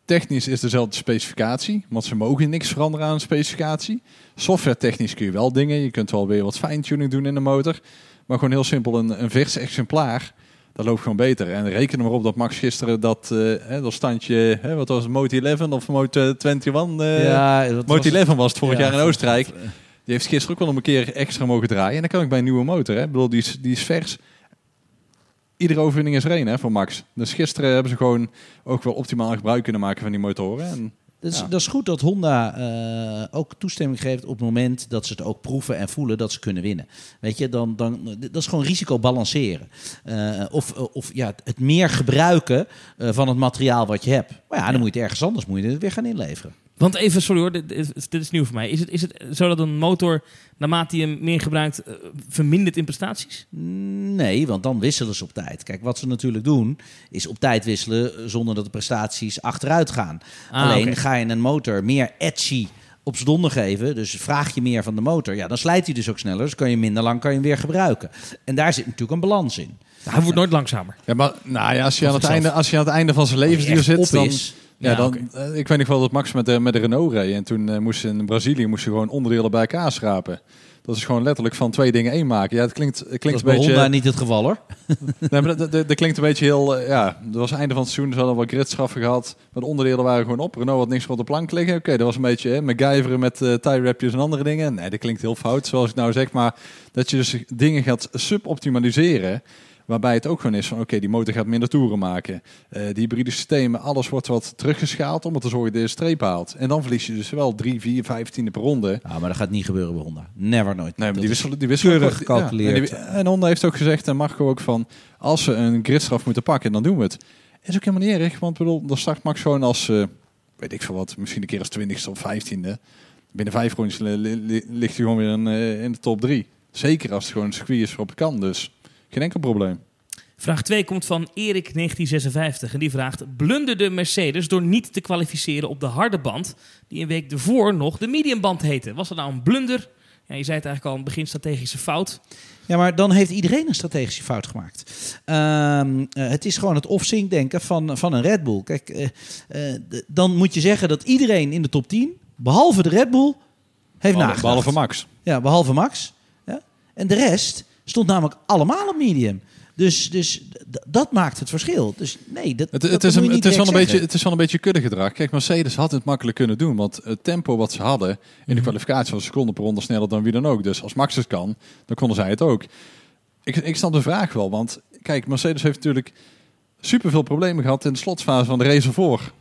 technisch is dezelfde specificatie, want ze mogen niks veranderen aan de specificatie. Software technisch kun je wel dingen, je kunt wel weer wat fine-tuning doen in de motor, maar gewoon heel simpel een, een vers exemplaar, dat loopt gewoon beter. En reken er maar op dat Max gisteren dat, hè, dat standje, hè, wat was het, Moto 11 of Moto 21, eh ja, dat Moto was- 11 was het vorig ja, jaar in Oostenrijk. Die heeft gisteren ook wel een keer extra mogen draaien. En dan kan ik bij een nieuwe motor. Hè. Ik bedoel, die is, die is vers. Iedere overwinning is er één hè, voor Max. Dus gisteren hebben ze gewoon ook wel optimaal gebruik kunnen maken van die motoren. En Dat is, Ja. dat is goed dat Honda eh, ook toestemming geeft op het moment dat ze het ook proeven en voelen dat ze kunnen winnen. Weet je, dan, dan, dat is gewoon risico balanceren. Eh, of of ja, het meer gebruiken eh, van het materiaal wat je hebt. Maar ja, dan moet je het ergens anders moet je het weer gaan inleveren. Want even, sorry hoor, dit, dit- is nieuw voor mij. Is het, is het zo dat een motor, naarmate je hem meer gebruikt, eh, vermindert in prestaties? Nee, want dan wisselen ze op tijd. Kijk, wat ze natuurlijk doen, is op tijd wisselen zonder dat de prestaties achteruit gaan. Ah, Alleen ga je een motor meer edgy op z'n donder geven, dus vraag je meer van de motor, ja, dan slijt hij dus ook sneller. Dus kan je minder lang kan je hem weer gebruiken. En daar zit natuurlijk een balans in. Hij wordt nooit langzamer. ja, maar nou ja, als, je aan het zelf. einde, als je aan het einde van zijn levensduur zit, dan, is. Ja, Ja, dan eh, ik weet nog wel dat Max met de, met de Renault reed. En toen eh, moest ze in Brazilië moest je gewoon onderdelen bij elkaar schrapen. Dat is gewoon letterlijk van twee dingen één maken. Ja, het klinkt, het klinkt een beetje. Honda niet het geval hoor. Nee, maar dat, dat, dat klinkt een beetje heel... eh, ja, dat was het einde van het seizoen. Ze hadden wat gridstraffen gehad. Maar de onderdelen waren gewoon op. Renault had niks op de plank liggen. Oké, dat was een beetje hè, MacGyveren met eh tie wrapjes en andere dingen. Nee, dat klinkt heel fout, zoals ik nou zeg. Maar dat je dus dingen gaat suboptimaliseren... Waarbij het ook gewoon is van, oké, die motor gaat minder toeren maken. Eh, die hybride systemen, alles wordt wat teruggeschaald om ervoor te zorgen dat je de streep haalt. En dan verlies je dus wel 3, 4, 15 per ronde. Ja, maar dat gaat niet gebeuren bij Honda. Never nooit. Nee, maar die is- wisselen, die wisselen ook- ja. gecalculeerd. En, die- en Honda heeft ook gezegd, en Marco ook van, als ze een gridstraf moeten pakken, dan doen we het. Is ook helemaal niet erg, want bedoel, dan start Max gewoon als, eh, weet ik veel wat, misschien een keer als twintigste of vijftiende. Binnen vijf rondjes li- li- li- ligt hij gewoon weer in, eh, in de top drie. Zeker als het gewoon een circuit is waarop het kan, dus geen enkel probleem. Vraag 2 komt van Erik 1956 en die vraagt: Blunderde Mercedes door niet te kwalificeren op de harde band, die een week ervoor nog de mediumband heette? Was dat nou een blunder? Ja, je zei het eigenlijk al, een begin strategische fout. Ja, maar dan heeft iedereen een strategische fout gemaakt. Ehm, eh, het is gewoon het off-sync denken van, van een Red Bull. Kijk, eh, eh, dan moet je zeggen dat iedereen in de top 10, behalve de Red Bull, heeft Behalve, nagedacht. behalve Max. Ja, behalve Max. Ja. En de rest stond namelijk allemaal op medium. Dus, dus dat maakt het verschil. Dus nee, dat, Het, dat het, is, een, het, wel een beetje, het is wel een beetje kuddegedrag. Kijk, Mercedes had het makkelijk kunnen doen. Want het tempo wat ze hadden in de Mhm. kwalificatie was een seconde per ronde sneller dan wie dan ook. Dus als Max het kan, dan konden zij het ook. Ik, ik snap de vraag wel. Want kijk, Mercedes heeft natuurlijk superveel problemen gehad in de slotfase van de race ervoor.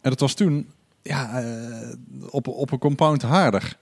En dat was toen ja, eh, op, op een compound harder.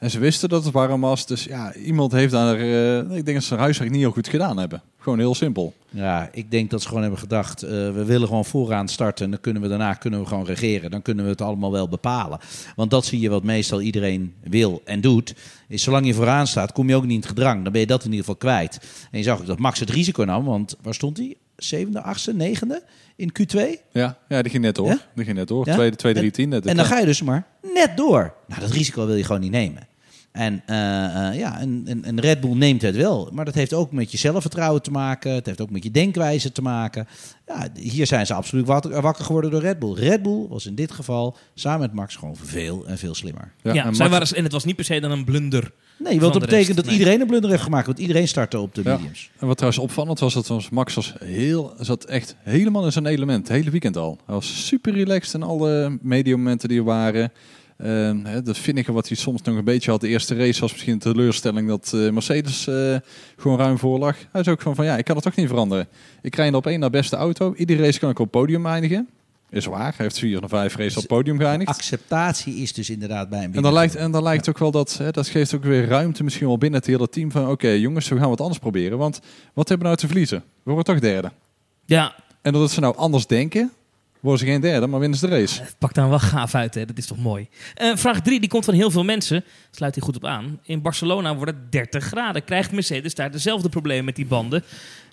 En ze wisten dat het warm was. Dus ja, iemand heeft daar... eh, ik denk dat ze hun huiswerk niet heel goed gedaan hebben. Gewoon heel simpel. Ja, ik denk dat ze gewoon hebben gedacht, eh, we willen gewoon vooraan starten. En dan kunnen we daarna kunnen we gewoon regeren. Dan kunnen we het allemaal wel bepalen. Want dat zie je wat meestal iedereen wil en doet. Is zolang je vooraan staat, kom je ook niet in het gedrang. Dan ben je dat in ieder geval kwijt. En je zag ook dat Max het risico nam. Want waar stond hij? Zevende, achtste, negende in Q2? Ja, ja die ging net door. Ja? Die ging net door. Ja? Tweede, tweede, drie, tien. net. En dan ga je dus maar net door. Nou, dat risico wil je gewoon niet nemen. En eh, eh, ja, en, en, en Red Bull neemt het wel. Maar dat heeft ook met je zelfvertrouwen te maken. Het heeft ook met je denkwijze te maken. Ja, hier zijn ze absoluut wakker, wakker geworden door Red Bull. Red Bull was in dit geval samen met Max gewoon veel en veel slimmer. Ja, en Max- waren, en het was niet per se dan een blunder. Nee, want dat betekent dat nee. iedereen een blunder heeft gemaakt. Want iedereen startte op de Ja. mediums. En wat trouwens opvallend was, dat was Max was heel, zat echt helemaal in zijn element. Het hele weekend al. Hij was super relaxed in alle mediumomenten die er waren. Ehm, hè, dat vinnige wat hij soms nog een beetje had. De eerste race was misschien een teleurstelling dat eh, Mercedes eh, gewoon ruim voor lag. Hij is ook gewoon van, ja, ik kan het toch niet veranderen. Ik rij op één naar beste auto. Iedere race kan ik op het podium eindigen. Is waar. Hij heeft vier of vijf races op het podium geëindigd. Acceptatie is dus inderdaad bij een En dan lijkt, en dan lijkt ook wel dat, hè, dat geeft ook weer ruimte misschien wel binnen het hele team van oké jongens, we gaan wat anders proberen. Want wat hebben we nou te verliezen? We worden toch derde. Ja, En doordat ze nou anders denken, worden ze geen derde, maar winnen ze de race. het pakt dan wel gaaf uit, hè? dat is toch mooi. Eh, vraag 3, die komt van heel veel mensen. Sluit hier goed op aan. In Barcelona wordt het 30 graden. Krijgt Mercedes daar dezelfde problemen met die banden?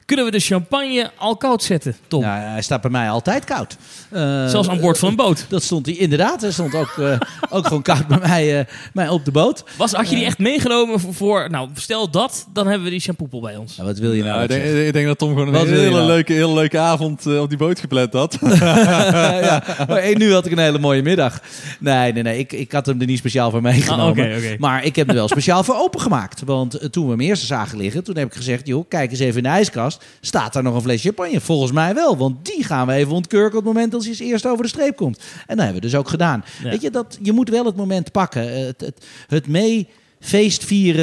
Kunnen we de champagne al koud zetten, Tom? Nou, hij staat bij mij altijd koud. Eh, Zelfs aan boord van een boot. Dat stond hij inderdaad. Hij stond ook, eh, ook gewoon koud bij mij, eh, mij op de boot. Was, had je die echt meegenomen voor, voor- nou stel dat, dan hebben we die shampoopel bij ons. Nou, wat wil je nou? Nou, ik, denk, ik denk dat Tom gewoon een hele, nou? leuke, hele leuke avond eh, op die boot gepland had. ja, maar eh, nu had ik een hele mooie middag. Nee, nee, nee. Ik, ik had hem er niet speciaal voor meegenomen. Ah, oké, oké. Maar ik heb hem er wel speciaal voor opengemaakt. Want eh, toen we hem eerst zagen liggen, toen heb ik gezegd... joh, kijk eens even in de ijskast. Staat daar nog een fles champagne? Volgens mij wel. Want die gaan we even ontkurken op het moment als hij als eerst over de streep komt. En dat hebben we dus ook gedaan. Ja. Weet je, dat, je moet wel het moment pakken. Het, het, het mee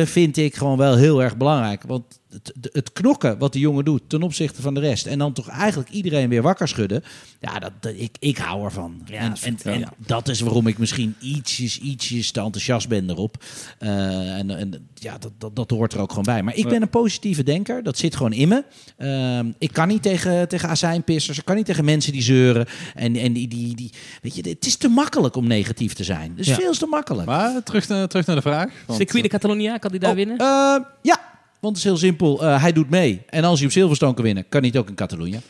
vind ik gewoon wel heel erg belangrijk. Want het, het knokken wat de jongen doet ten opzichte van de rest... en dan toch eigenlijk iedereen weer wakker schudden... ja, dat, dat- ik, ik hou ervan. Ja, en, dat en, dat is waarom ik misschien ietsjes, ietsjes te enthousiast ben erop. Eh, en, en ja, dat, dat, dat hoort er ook gewoon bij. Maar ik ben een positieve denker. Dat zit gewoon in me. Ehm, ik kan niet tegen, tegen azijnpissers. Ik kan niet tegen mensen die zeuren. En, en die, die, die... Weet je, het is te makkelijk om negatief te zijn. Het is Ja. veel te makkelijk. maar terug, naar- terug naar de vraag. Want, Circuit de Catalonia, kan die daar Oh, winnen? eh, ja, want het is heel simpel. Eh, hij doet mee. En als hij op Silverstone kan winnen, kan hij het ook in Catalonië.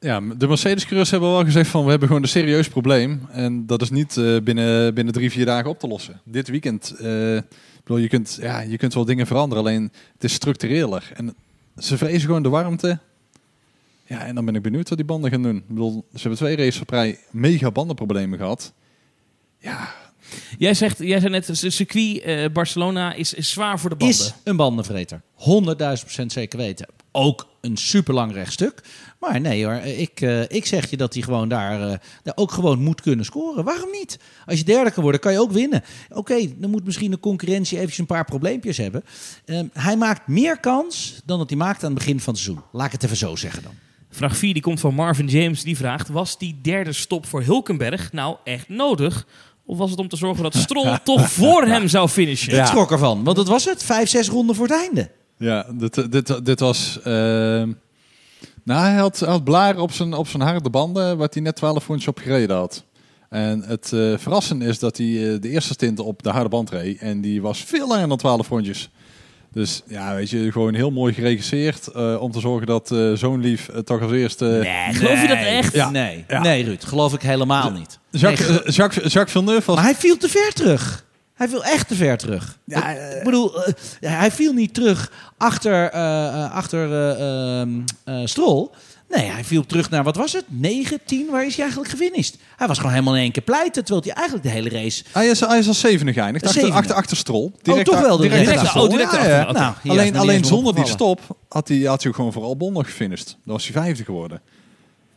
Ja, de Mercedes-coureurs hebben wel gezegd van we hebben gewoon een serieus probleem. En dat is niet eh, binnen, binnen drie, vier dagen op te lossen. Dit weekend, ik bedoel, je, kunt, ja, je kunt wel dingen veranderen, alleen het is structureler. En ze vrezen gewoon de warmte. Ja, en dan ben ik benieuwd wat die banden gaan doen. Ik bedoel, ze hebben twee races op rij mega bandenproblemen gehad. Ja, Jij, zegt, jij zei net, het circuit eh, Barcelona is, is zwaar voor de banden. Is een bandenvreter. 100.000% zeker weten. Ook een super lang rechtstuk. Maar nee hoor, ik, eh, ik zeg je dat hij gewoon daar, eh, daar ook gewoon moet kunnen scoren. Waarom niet? Als je derde kan worden, kan je ook winnen. Oké, dan moet misschien de concurrentie eventjes een paar probleempjes hebben. Ehm, hij maakt meer kans dan dat hij maakt aan het begin van het seizoen. Laat ik het even zo zeggen dan. Vraag 4 die komt van Marvin James. Die vraagt, was die derde stop voor Hulkenberg nou echt nodig? Of was het om te zorgen dat Stroll toch voor hem zou finishen? Ik schrok ervan, want dat was het. Vijf, zes ronden voor het einde. ja dit, dit, dit was... ehm, nou, hij had, had blaren op zijn, op zijn harde banden, waar hij net 12 rondjes op gereden had. En het eh verrassende is dat hij eh, de eerste stint op de harde band reed. En die was veel langer dan 12 rondjes. Dus ja, weet je, gewoon heel mooi geregisseerd eh, om te zorgen dat eh, zo'n lief eh, toch als eerste... Nee, geloof je dat echt? Ja. Nee, Ja. nee Ruud, geloof ik helemaal niet. Jacques, Nee, Jacques, Jacques Villeneuve was... Maar hij viel te ver terug. Hij viel echt te ver terug. Ja, ik, ik bedoel, hij viel niet terug achter, eh, eh, achter eh, ehm, eh, Strol. Nee, hij viel terug naar, wat was het? 9, 10, waar is hij eigenlijk gefinished? Hij was gewoon helemaal in één keer pleiten, terwijl hij eigenlijk de hele race... Hij is, hij is als zevende geëindigd. Achter, achter, achter Strol. toch wel de direct direct achter achter- Strol. oh, direct achter. ja. Nou, Alleen, alleen zonder die stop had hij, had hij gewoon voor Albon nog gefinished. Dan was hij vijfde geworden.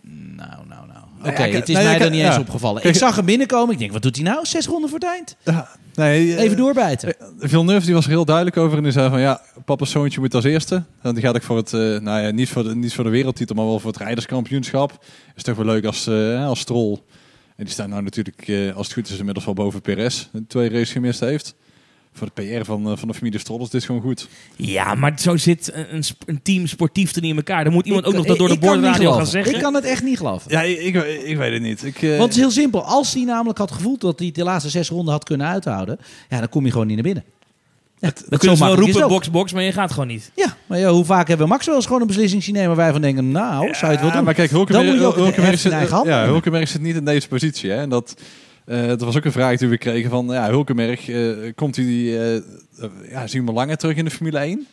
Nou, nou, nou. Oké, het is nee, mij er niet eens opgevallen. Ik zag hem binnenkomen. Ik denk, wat doet hij nou? Zes ronden voor het eind. Nee, eh, Even doorbijten. Villeneuve die was er heel duidelijk over en die zei van ja, papa's zoontje moet als eerste. Want die gaat ik voor het, eh, nou ja, niet voor, de, niet voor de wereldtitel, maar wel voor het rijderskampioenschap. Is toch wel leuk als, eh als Stroll. En die staat nou natuurlijk, eh, als het goed is, inmiddels wel boven Perez. Twee races gemist heeft. Voor de PR van, eh, van de familie Stroll is dit gewoon goed. Ja, maar zo zit een, een team sportief er niet in elkaar. Dan moet iemand Ik- ook nog dat door de het boordradio gaan zeggen. Ik kan het echt niet geloven. Ja, ik, ik, ik weet het niet. Ik, eh, Want het is heel simpel. Als hij namelijk had gevoeld dat hij de laatste zes ronden had kunnen uithouden, ja, dan kom je gewoon niet naar binnen. Ja, Dan kunnen ze wel is roepen, het box, box, maar je gaat gewoon niet. Ja, maar ja, hoe vaak hebben we Max wel eens gewoon een beslissing zien nemen waar wij van denken, nou, zou je het wel doen? Maar kijk, Dan moet je ook Hulkenberg, het in zit, ja. Hulkenberg zit niet in deze positie. Hè? En dat, eh, dat was ook een vraag die we kregen van, ja, Hulkenberg, eh, komt hij, eh, ja, zien we hem langer terug in de Formule 1?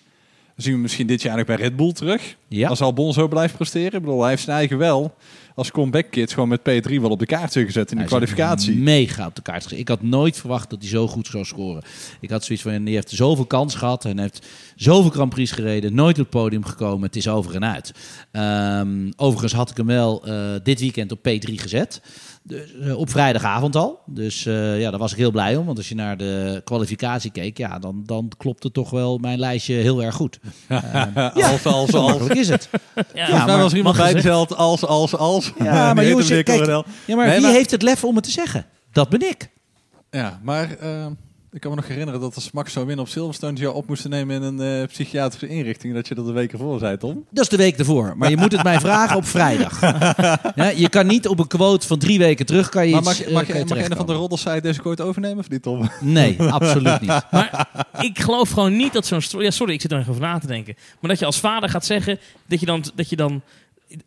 Zien we misschien dit jaar nog bij Red Bull terug? Ja. Als Albon zo blijft presteren? Ik bedoel, hij heeft zijn eigen wel als comeback kid gewoon met P3 wel op de kaart gezet in de kwalificatie. Mega op de kaart gezet. Ik had nooit verwacht dat hij zo goed zou scoren. Ik had zoiets van, hij heeft zoveel kans gehad en heeft zoveel Grand Prix gereden. Nooit op het podium gekomen. Het is over en uit. Ehm, overigens had ik hem wel dit weekend op P3 gezet. Dus, eh, op vrijdagavond al. Dus eh, ja, daar was ik heel blij om. Want als je naar de kwalificatie keek, ja, dan, dan klopte toch wel mijn lijstje heel erg goed. ja, als, als, zo als. is het. Ja, Ja, maar was iemand als, als, als. Ja, maar jongens, kijk, ja, maar Nee, wie maar- heeft het lef om het te zeggen? Dat ben ik. Ja, maar ik kan me nog herinneren dat als Max zou winnen op Silverstone, jou op moesten nemen in een eh, psychiatrische inrichting, dat je dat de week ervoor zei, Tom. Dat is de week ervoor. Maar je moet het mij vragen op vrijdag. Ja, je kan niet op een quote van drie weken terug kan je Maar iets, mag, eh, mag, kan je mag een van de roddels deze quote overnemen of niet, Tom? Nee, absoluut niet. Maar ik geloof gewoon niet dat zo'n... Ja, sorry, ik zit er even over na te denken. Maar dat je als vader gaat zeggen dat je dan, dat je dan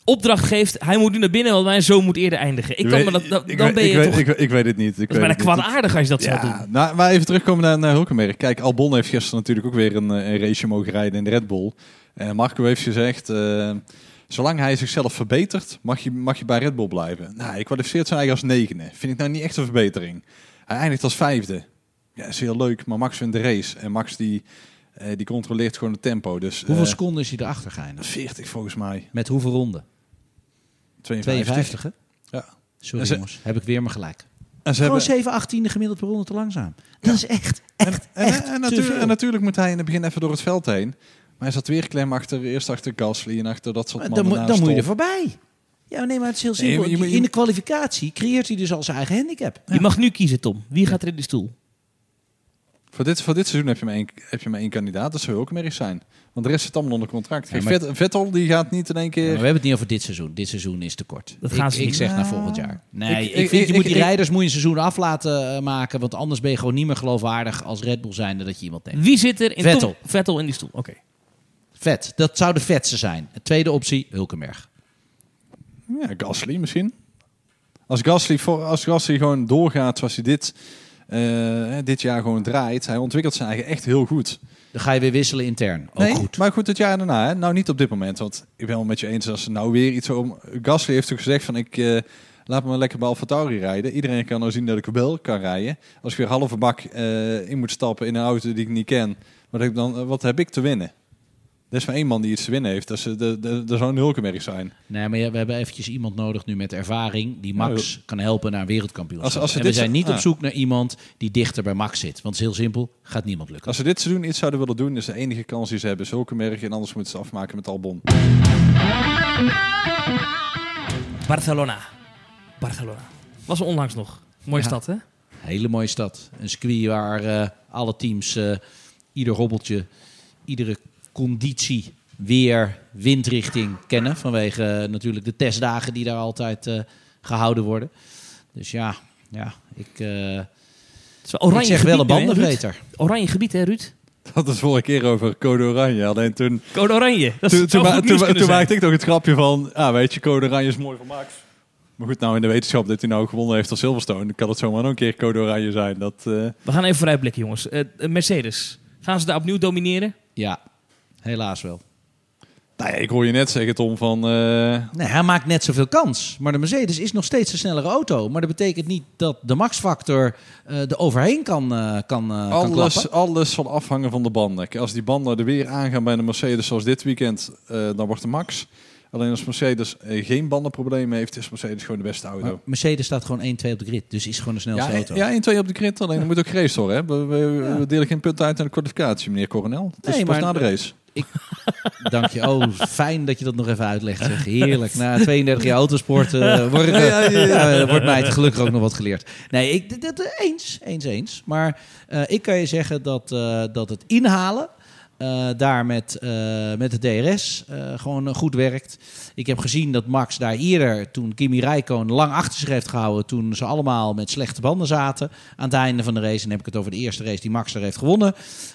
opdracht geeft... hij moet nu naar binnen, want mijn zoon moet eerder eindigen. Ik kan me dat, ik dan ben je ik weet, toch... Ik, ik weet het niet. Ik dat is bijna kwaadaardig als je dat zou doen. nou, maar even terugkomen naar, naar Hulkenberg. Kijk, Albon heeft gisteren natuurlijk ook weer een, eh, een race mogen rijden in de Red Bull. En Marco heeft gezegd, eh, zolang hij zichzelf verbetert, mag je, mag je bij Red Bull blijven. Nou, hij kwalificeert zijn eigen als negende. Vind ik nou niet echt een verbetering. Hij eindigt als vijfde. Ja, is heel leuk, maar Max wint de race. En Max die, eh, die controleert gewoon het tempo. Dus, Hoeveel eh, seconden is hij erachter geëindigd? 40 volgens mij. Met hoeveel ronden? 52. 52, hè? Ja. Sorry ze- jongens, heb ik weer maar gelijk. En ze Gewoon hebben, 7 18 gemiddeld per ronde te langzaam. Dat is echt, echt, en, echt en, te natuurlijk, veel. en natuurlijk moet hij in het begin even door het veld heen. Maar hij zat weer klem achter, eerst achter Gasly en achter dat soort Maar mannen dan, dan moet je er voorbij. Ja, nee, maar het is heel Nee, simpel. je moet- je In de kwalificatie creëert hij dus al zijn eigen handicap. Je mag nu kiezen, Tom. Wie gaat er in de stoel? Voor dit, voor dit seizoen heb je maar één, heb je maar één kandidaat. Dat zou Hulkenberg zijn. Want de rest zit allemaal onder contract. Kijk, Ja, maar- Vet- Vettel die gaat niet in één Ja, keer... maar we hebben het niet over dit seizoen. Dit seizoen is te kort. Dat ik, gaan ze ik niet. zeg naar Nou, volgend jaar. Nee, ik- ik, ik- vind ik- je moet ik- die rijders moet je een seizoen af laten eh, maken. Want anders ben je gewoon niet meer geloofwaardig als Red Bull zijnde dat je iemand neemt. Wie zit er in Vettel. Tom- Vettel in die stoel? Oké. Vet. Dat zou de vetste zijn. Tweede optie, Hulkenberg. Ja, Gasly misschien. Als Gasly, voor, als Gasly gewoon doorgaat zoals hij dit, eh, dit jaar gewoon draait. Hij ontwikkelt zijn eigen echt heel goed. Dan ga je weer wisselen intern. Ook nee, goed. Maar goed, het jaar daarna. Hè? Nou, niet op dit moment. Want ik ben wel met je eens als er nou weer iets om... Gasly heeft ook gezegd van ik... eh, Laat me lekker bij Alfa Tauri rijden. Iedereen kan nou zien dat ik wel kan rijden. Als ik weer halve bak eh, in moet stappen in een auto die ik niet ken, wat heb, ik dan, wat heb ik te winnen? Er is maar één man die iets te winnen heeft. Dat, is, de, de, dat zou een Hulkenberg zijn. Nee, maar ja, we hebben eventjes iemand nodig nu met ervaring die Max kan helpen naar een wereldkampioenschap. Als- en we zijn niet op ah. zoek naar iemand die dichter bij Max zit. Want het is heel simpel, gaat niemand lukken. Als ze dit seizoen iets zouden willen doen, is de enige kans die ze hebben is Hulkenberg. En anders moeten ze afmaken met Albon. Barcelona. Barcelona. Was er onlangs nog. Mooie Ja. stad, hè? Hele mooie stad. Een circuit waar eh, alle teams eh, ieder hobbeltje, iedere conditie, weer, windrichting kennen. Vanwege eh, natuurlijk de testdagen die daar altijd eh, gehouden worden. Dus ja, ja ik, eh, Het is wel oranje ik zeg wel een bandenvreter. Oranje gebied, hè, Ruud? Dat is vorige keer over Code Oranje. Alleen toen, Code Oranje. Dat toen, toen, ma- toen, maakte ik nog het grapje van... Ah, weet je, Code Oranje is mooi voor Max. Maar goed, nou in de wetenschap dat hij nou gewonnen heeft als Silverstone... dan kan het zomaar nog een keer Code Oranje zijn. Dat, eh, We gaan even vooruitblikken, jongens. Mercedes. Gaan ze daar opnieuw domineren? Ja, helaas wel. nou ja, ik hoor je net zeggen, Tom, van... eh, Nee, hij maakt net zoveel kans. Maar de Mercedes is nog steeds een snellere auto. Maar dat betekent niet dat de max-factor eh er overheen kan, eh kan, kan klappen. alles, alles zal afhangen van de banden. Als die banden er weer aangaan bij de Mercedes zoals dit weekend... dan wordt de Max... Alleen als Mercedes geen bandenproblemen heeft... is Mercedes gewoon de beste auto. Maar Mercedes staat gewoon 1-2 op de grid. Dus is gewoon de snelste Ja, auto. ja, 1, 2 op de grid. Alleen er moet ook worden. Hè? We, we, Ja. we delen geen punten uit aan de kwalificatie, meneer Coronel. Het is Nee, pas maar- na de race. Dank je. Oh, fijn dat je dat nog even uitlegt. Zeg. Heerlijk. Na 32 jaar autosport eh, word ik, eh, ja, wordt mij het gelukkig ook nog wat geleerd. Nee, ik, dit- eens, eens, eens. Maar eh, ik kan je zeggen dat, eh, dat het inhalen eh, daar met, eh, met de DRS eh, gewoon goed werkt. Ik heb gezien dat Max daar eerder, toen Kimi Räikkönen lang achter zich heeft gehouden, toen ze allemaal met slechte banden zaten aan het einde van de race. En dan heb ik het over de eerste race die Max er heeft gewonnen.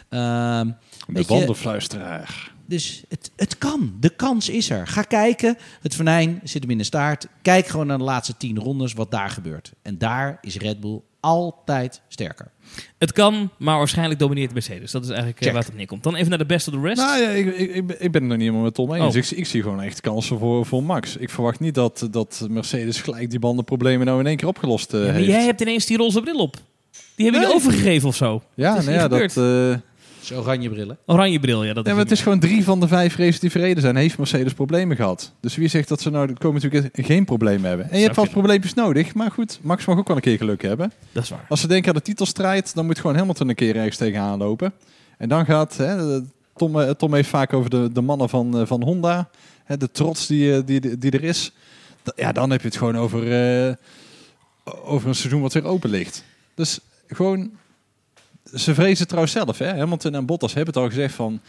Ehm, De bandenfluisteraar. dus het, het kan. De kans is er. Ga kijken. Het venijn zit hem in de staart. Kijk gewoon naar de laatste tien rondes wat daar gebeurt. En daar is Red Bull altijd sterker. Het kan, maar waarschijnlijk domineert Mercedes. Dat is eigenlijk eh, Check. waar het op neerkomt. Dan even naar de best of the rest. Nou ja, ik, ik, ik, ben- het nog niet helemaal met Tom eens. Oh. Ik, ik zie gewoon echt kansen voor, voor Max. Ik verwacht niet dat, dat Mercedes gelijk die bandenproblemen nou in één keer opgelost eh, Ja, heeft. jij hebt ineens die roze bril op. Die hebben jullie Nee. overgegeven of zo. ja, nou ja, dat, eh, Oranje brillen. Oranje bril, ja. Dat ja, maar het is gewoon drie van de vijf races die verreden zijn. Heeft Mercedes problemen gehad. Dus wie zegt dat ze nou de komende weekend geen problemen hebben? En je hebt kunnen. probleempjes nodig. Maar goed, Max mag ook wel een keer geluk hebben. Dat is waar. Als ze denken aan de titelstrijd, dan moet gewoon Hamilton een keer ergens tegenaan lopen. En dan gaat, hè, Tom, eh, Tom heeft vaak over de, de mannen van, eh, van Honda, hè, de trots die, eh, die, die er is. Ja, dan heb je het gewoon over, eh, over een seizoen wat weer open ligt. Dus gewoon, ze vrezen trouwens zelf. Hè? Hamilton en Bottas hebben het al gezegd van,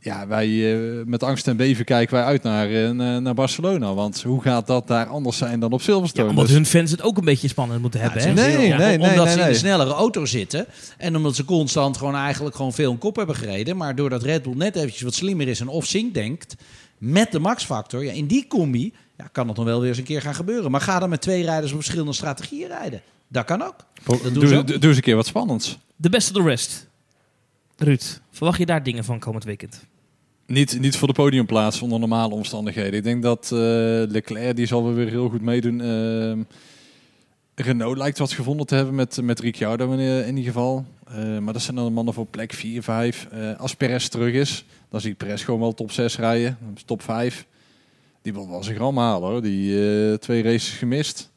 ja, wij eh, met angst en beven kijken wij uit naar, eh, naar Barcelona. Want hoe gaat dat daar anders zijn dan op Ja, Silverstone? omdat Dus- hun fans het ook een beetje spannend moeten hebben. hè? Nee, heel- nee, om- nee, omdat nee, ze in een snellere auto zitten. En omdat ze constant gewoon eigenlijk gewoon veel een kop hebben gereden. Maar doordat Red Bull net eventjes wat slimmer is en off-sync denkt. Met de max-factor. Ja, in die combi ja, kan het nog wel weer eens een keer gaan gebeuren. Maar ga dan met twee rijders op verschillende strategieën rijden. Dat kan ook. Dat doen Doe, ze ook. doe, doe eens een keer wat spannends. De best of the rest. Ruud, verwacht je daar dingen van komend weekend? Niet, niet voor de podiumplaats onder normale omstandigheden. Ik denk dat eh, Leclerc, die zal weer heel goed meedoen. Ehm, Renault lijkt wat gevonden te hebben met, met Ricciardo in, in ieder geval. Eh, maar dat zijn dan de mannen voor plek 4, 5. Eh, als Perez terug is, dan zie ik Perez gewoon wel top 6 rijden. Top 5. Die wil wel zijn gram halen hoor. Die eh, twee races gemist.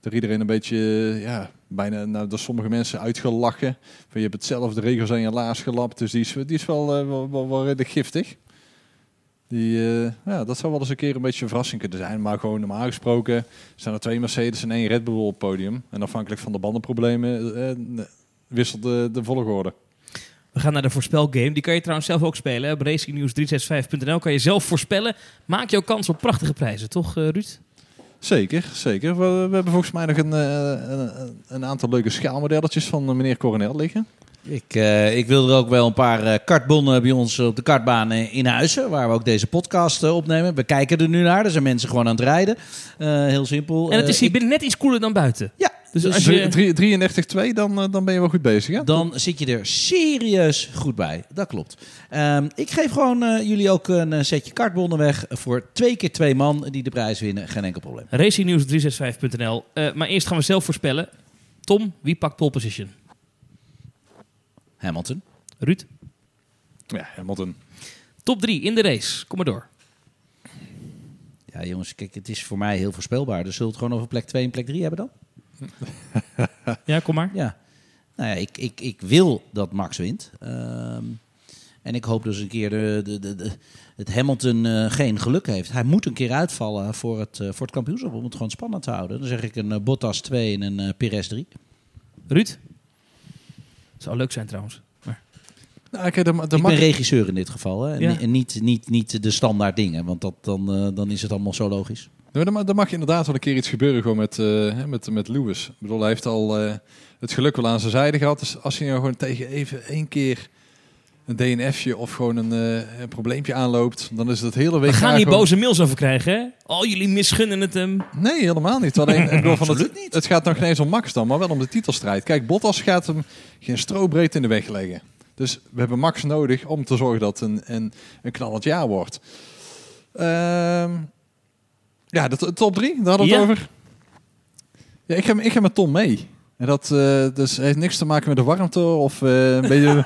Door iedereen een beetje, ja, bijna nou, door sommige mensen uitgelachen. Je hebt hetzelfde regels aan je laars gelapt. Dus die is, die is wel, eh, wel, redelijk giftig. Die, eh, ja, dat zou wel eens een keer een beetje een verrassing kunnen zijn. Maar gewoon normaal gesproken zijn er twee Mercedes en één Red Bull op podium. En afhankelijk van de bandenproblemen eh, wisselt de, de volgorde. We gaan naar de voorspelgame. Die kan je trouwens zelf ook spelen. Op racingnews365.nl kan je zelf voorspellen. Maak jouw kans op prachtige prijzen, toch Ruud? Zeker, zeker. We, we hebben volgens mij nog een, eh, een, een aantal leuke schaalmodelletjes van eh, meneer Coronel liggen. Ik, eh, ik wil er ook wel een paar eh, kartbonnen bij ons op de kartbaan in Huizen. Waar we ook deze podcast opnemen. We kijken er nu naar. Er zijn mensen gewoon aan het rijden. Eh, heel simpel. En het is hier ik- binnen net iets koeler dan buiten. Ja, Dus dus als je- Drie- 33-2, dan, eh, dan ben je wel goed bezig. Hè? dan zit je er serieus goed bij. Dat klopt. Ehm, ik geef gewoon eh, jullie ook een eh, setje kartbonnen weg. Voor twee keer twee man die de prijs winnen. Geen enkel probleem. Racingnews365.nl. Eh, maar eerst gaan we zelf voorspellen. Tom, wie pakt pole position? Hamilton. Ruud? Ja, Hamilton. Top 3 in de race. Kom maar door. Ja, jongens, kijk, het is voor mij heel voorspelbaar. Dus zullen we het gewoon over plek 2 en plek 3 hebben dan? Ja, kom maar. Ja. Nou ja, ik, ik, ik wil dat Max wint. Ehm, en ik hoop dus een keer de, de, de, de- het Hamilton eh, geen geluk heeft. Hij moet een keer uitvallen voor het, eh, voor het kampioenschap om het gewoon spannend te houden. Dan zeg ik een eh, Bottas 2 en een Perez 3. Ruud? Zou leuk zijn trouwens. Nou, kijk, dan, dan ik ben regisseur in dit geval. Hè? En, Ja. en niet, niet, niet de standaard dingen, want dat, dan, eh, dan is het allemaal zo logisch. Nou, dan, ma- dan mag inderdaad wel een keer iets gebeuren gewoon met, eh, hè, met, met Lewis. Ik bedoel, hij heeft al eh, het geluk wel aan zijn zijde gehad. Dus als hij nou gewoon tegen even één keer een DNFje of gewoon een, eh, een probleempje aanloopt, dan is het hele week We gaan hier gewoon- boze mails over krijgen, hè? Oh, jullie misgunnen het hem. Nee, helemaal niet. Alleen, ik bedoel, van het, niet. het gaat nog niet eens om Max dan, maar wel om de titelstrijd. Kijk, Bottas gaat hem geen strobreed in de weg leggen. Dus we hebben Max nodig om te zorgen dat het een, een, een knallend jaar wordt. Ehm, ja, de to- top drie, daar hadden we Ja. het over. Ja, ik ga, ik ga met Tom mee. En dat eh, dus heeft niks te maken met de warmte of eh, een beetje...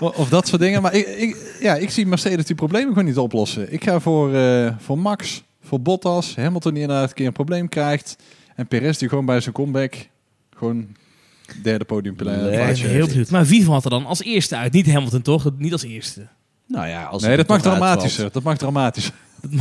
Of dat soort dingen. Maar ik, ik, ja, ik zie Mercedes die problemen gewoon niet oplossen. Ik ga voor, eh, voor Max, voor Bottas. Hamilton die inderdaad een keer een probleem krijgt. En Perez die gewoon bij zijn comeback gewoon derde podium Lekker. Ik ben plaatje heel benieuwd. Maar wie valt er dan als eerste uit? Niet Hamilton, toch? Niet als eerste. Nou ja, als Nee, dat er mag toch dramatischer. Dat mag dramatischer.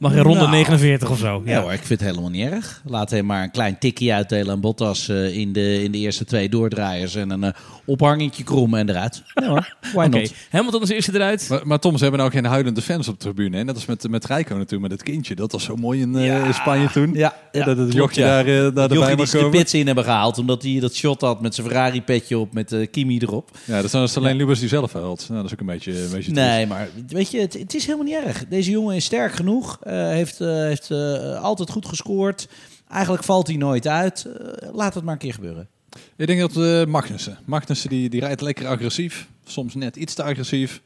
Mag in ronde Nou. 49 of zo. Ja. hoor, ik vind het helemaal niet erg. Laat hem maar een klein tikje uitdelen aan Bottas eh, in, de, in de eerste twee doordraaiers. En een eh, ophangetje krom en eruit. Ja hoor, why Oké, not? Hamilton als eerste eruit. Maar, maar Tom, ze hebben nou geen huilende fans op de tribune. Hè? Net als met, met Rijko natuurlijk, met het kindje. Dat was zo mooi in, eh, Ja. in Spanje toen. Ja, ja, dat het jochje ja. daar, eh, daar Dat erbij de pits in hebben gehaald. Omdat hij dat shot had met zijn Ferrari-petje op. Met Kimi erop. Ja, dat is alleen Lewis die zelf huilt. Nou, dat is ook een beetje, een beetje. Nee, maar weet je, het, het is helemaal niet erg. Deze jongen is sterk genoeg. Eh, heeft eh, heeft eh, altijd goed gescoord. Eigenlijk valt hij nooit uit. Laat het maar een keer gebeuren. Ik denk dat eh, Magnussen. Magnussen die, die rijdt lekker agressief. Soms net iets te agressief.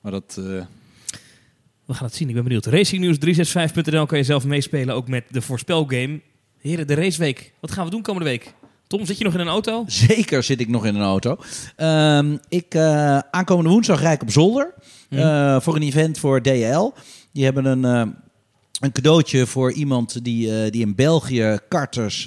Maar dat... eh, We gaan het zien, ik ben benieuwd. Racingnews365.nl kan je zelf meespelen, ook met de voorspelgame. Heren, de raceweek. Wat gaan we doen komende week? Tom, zit je nog in een auto? Zeker zit ik nog in een auto. Ehm, ik, eh, aankomende woensdag rijd ik op zolder. Hm. eh, voor een event voor DL. Die hebben een, eh, een cadeautje voor iemand die, die in België karters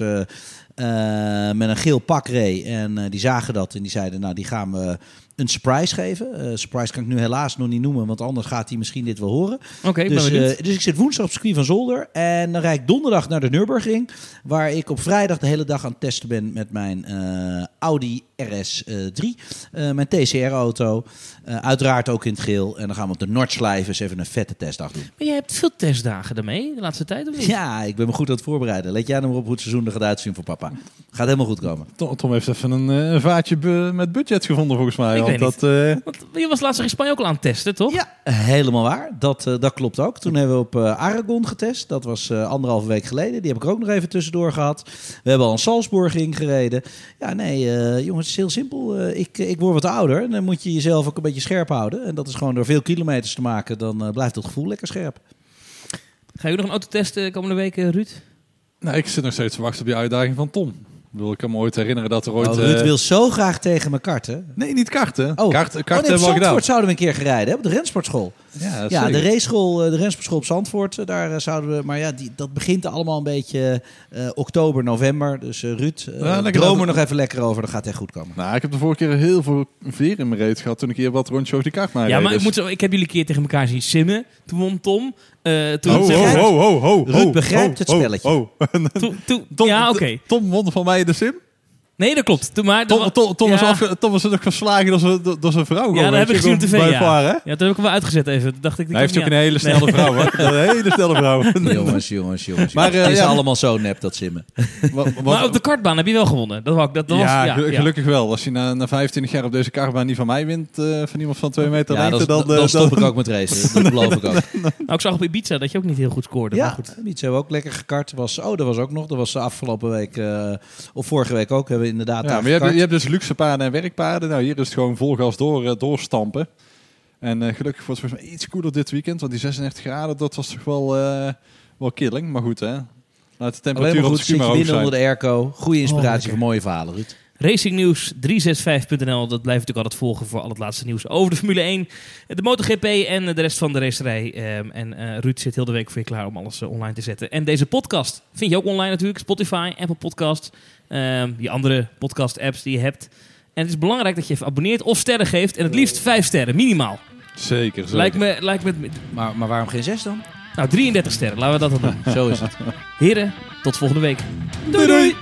met een geel pak reed. En die zagen dat en die zeiden, nou die gaan we een surprise geven. Eh, surprise kan ik nu helaas nog niet noemen, want anders gaat hij misschien dit wel horen. Oké, Dus, eh, dus ik zit woensdag op circuit van Zolder. En dan rijd ik donderdag naar de Nürburgring. Waar ik op vrijdag de hele dag aan het testen ben met mijn eh, Audi RS3. eh, mijn TCR-auto. Eh, uiteraard ook in het geel. En dan gaan we op de Nordschleife eens even een vette testdag doen. Maar jij hebt veel testdagen daarmee, de laatste tijd, of niet? Ja, ik ben me goed aan het voorbereiden. Let jij nou maar op hoe het seizoen er gaat uitzien voor papa. Gaat helemaal goed komen. Tom, Tom heeft even een eh, een vaatje bu- met budget gevonden volgens mij. Ik want weet dat, eh, Want je was laatst in Spanje ook al aan het testen, toch? Ja, helemaal waar. Dat, eh, dat klopt ook. Toen hebben we op eh, Aragon getest. Dat was eh, anderhalve week geleden. Die heb ik ook nog even tussendoor gehad. We hebben al een Salzburg ingereden. Ja, nee, eh, jongens, is heel simpel. Eh, ik, ik word wat ouder. En dan moet je jezelf ook een beetje scherp houden. En dat is gewoon door veel kilometers te maken. Dan eh, blijft het gevoel lekker scherp. Ga je nog een auto testen komende week, eh, Ruud? nou, ik zit nog steeds te wachten op die uitdaging van Tom. Ik, bedoel, ik kan me ooit herinneren dat er ooit... Oh, Ruud eh, wil zo graag tegen me karten. Nee, niet karten. Oh, Kart, kart oh nee, op hebben we al gedaan. Zouden we een keer gereden hebben. Op de rensportschool. Ja, Ja, de raceschool, eh, de rensportschool op Zandvoort, eh, daar eh, zouden we... Maar ja, die, dat begint allemaal een beetje eh, oktober, november. Dus eh, Ruud, eh, lekker droom er nog even lekker over. Dat gaat echt goed komen. Nou, ik heb de vorige keer heel veel veer in mijn reet gehad toen ik hier wat rondje over die kart maar Ja, reed, maar ik, dus- moet zo, ik heb jullie een keer tegen elkaar zien simmen. Toen won Tom. eh, toen, Oh, begrijpt- oh, oh, oh, oh, Ruud oh, begrijpt oh, het oh, spelletje. Oh, toen, toen- Tom, ja, oké. Tom won van mij de sim. Nee, dat klopt. Toen, maar, Tom, Tom, Tom, ja. was, afge, Tom was ook verslagen door zijn, door- door zijn vrouw. Ja, dat heb ik gezien op tv, ja. Varen, hè? Ja, toen heb ik hem wel uitgezet even. Dacht ik, die Hij heeft ook een hele snelle vrouw, hoor. Een hele snelle vrouw. jongens, jongens, jongens. Maar, eh, het is ja. allemaal zo nep, dat simmen. Wat- wat- aan. Maar op de kartbaan heb je wel gewonnen. Dat, wou ik, dat, dat ja, was, ja, gelu- ja. gelukkig wel. Als je na, na 25 jaar op deze kartbaan niet van mij wint, eh, van iemand van 2 meter Ja, lengte, dan, dan... dan, eh, stop ik ook met racen. Dat beloof ik ook. Nou, ik zag op Ibiza dat je ook niet heel goed scoorde. maar Ja, goed. iets hebben we ook lekker gekart. Was, oh, dat was ook nog. Dat was de afgelopen week, eh, of vorige week ook, hebben we inderdaad Ja, maar je hebt, gekart. je hebt dus luxe paarden en werkpaarden. Nou, hier is het gewoon vol gas door, eh, doorstampen. En eh, gelukkig wordt het volgens mij iets koeler dit weekend. Want die 36 graden, dat was toch wel, eh, wel killing. Maar goed, hè. Laat de Alleen temperatuur maar op goed, zit je maar hoog binnen onder de airco. Goede inspiratie lekker. voor mooie verhalen, Ruud. Racingnews365.nl, dat blijft natuurlijk altijd volgen voor al het laatste nieuws over de Formule 1, de MotoGP en de rest van de racerij. Ehm, en eh, Ruud zit heel de week voor je klaar om alles eh, online te zetten. En deze podcast vind je ook online natuurlijk. Spotify, Apple Podcast, ehm, die andere podcast apps die je hebt. En het is belangrijk dat je even abonneert of sterren geeft. En het liefst vijf sterren, minimaal. Zeker, zeker. Lijkt me, lijkt me, het- Maar, maar waarom geen zes dan? nou 33 sterren, laten we dat dan doen. Zo is het. Heren, tot volgende week. Doei doei!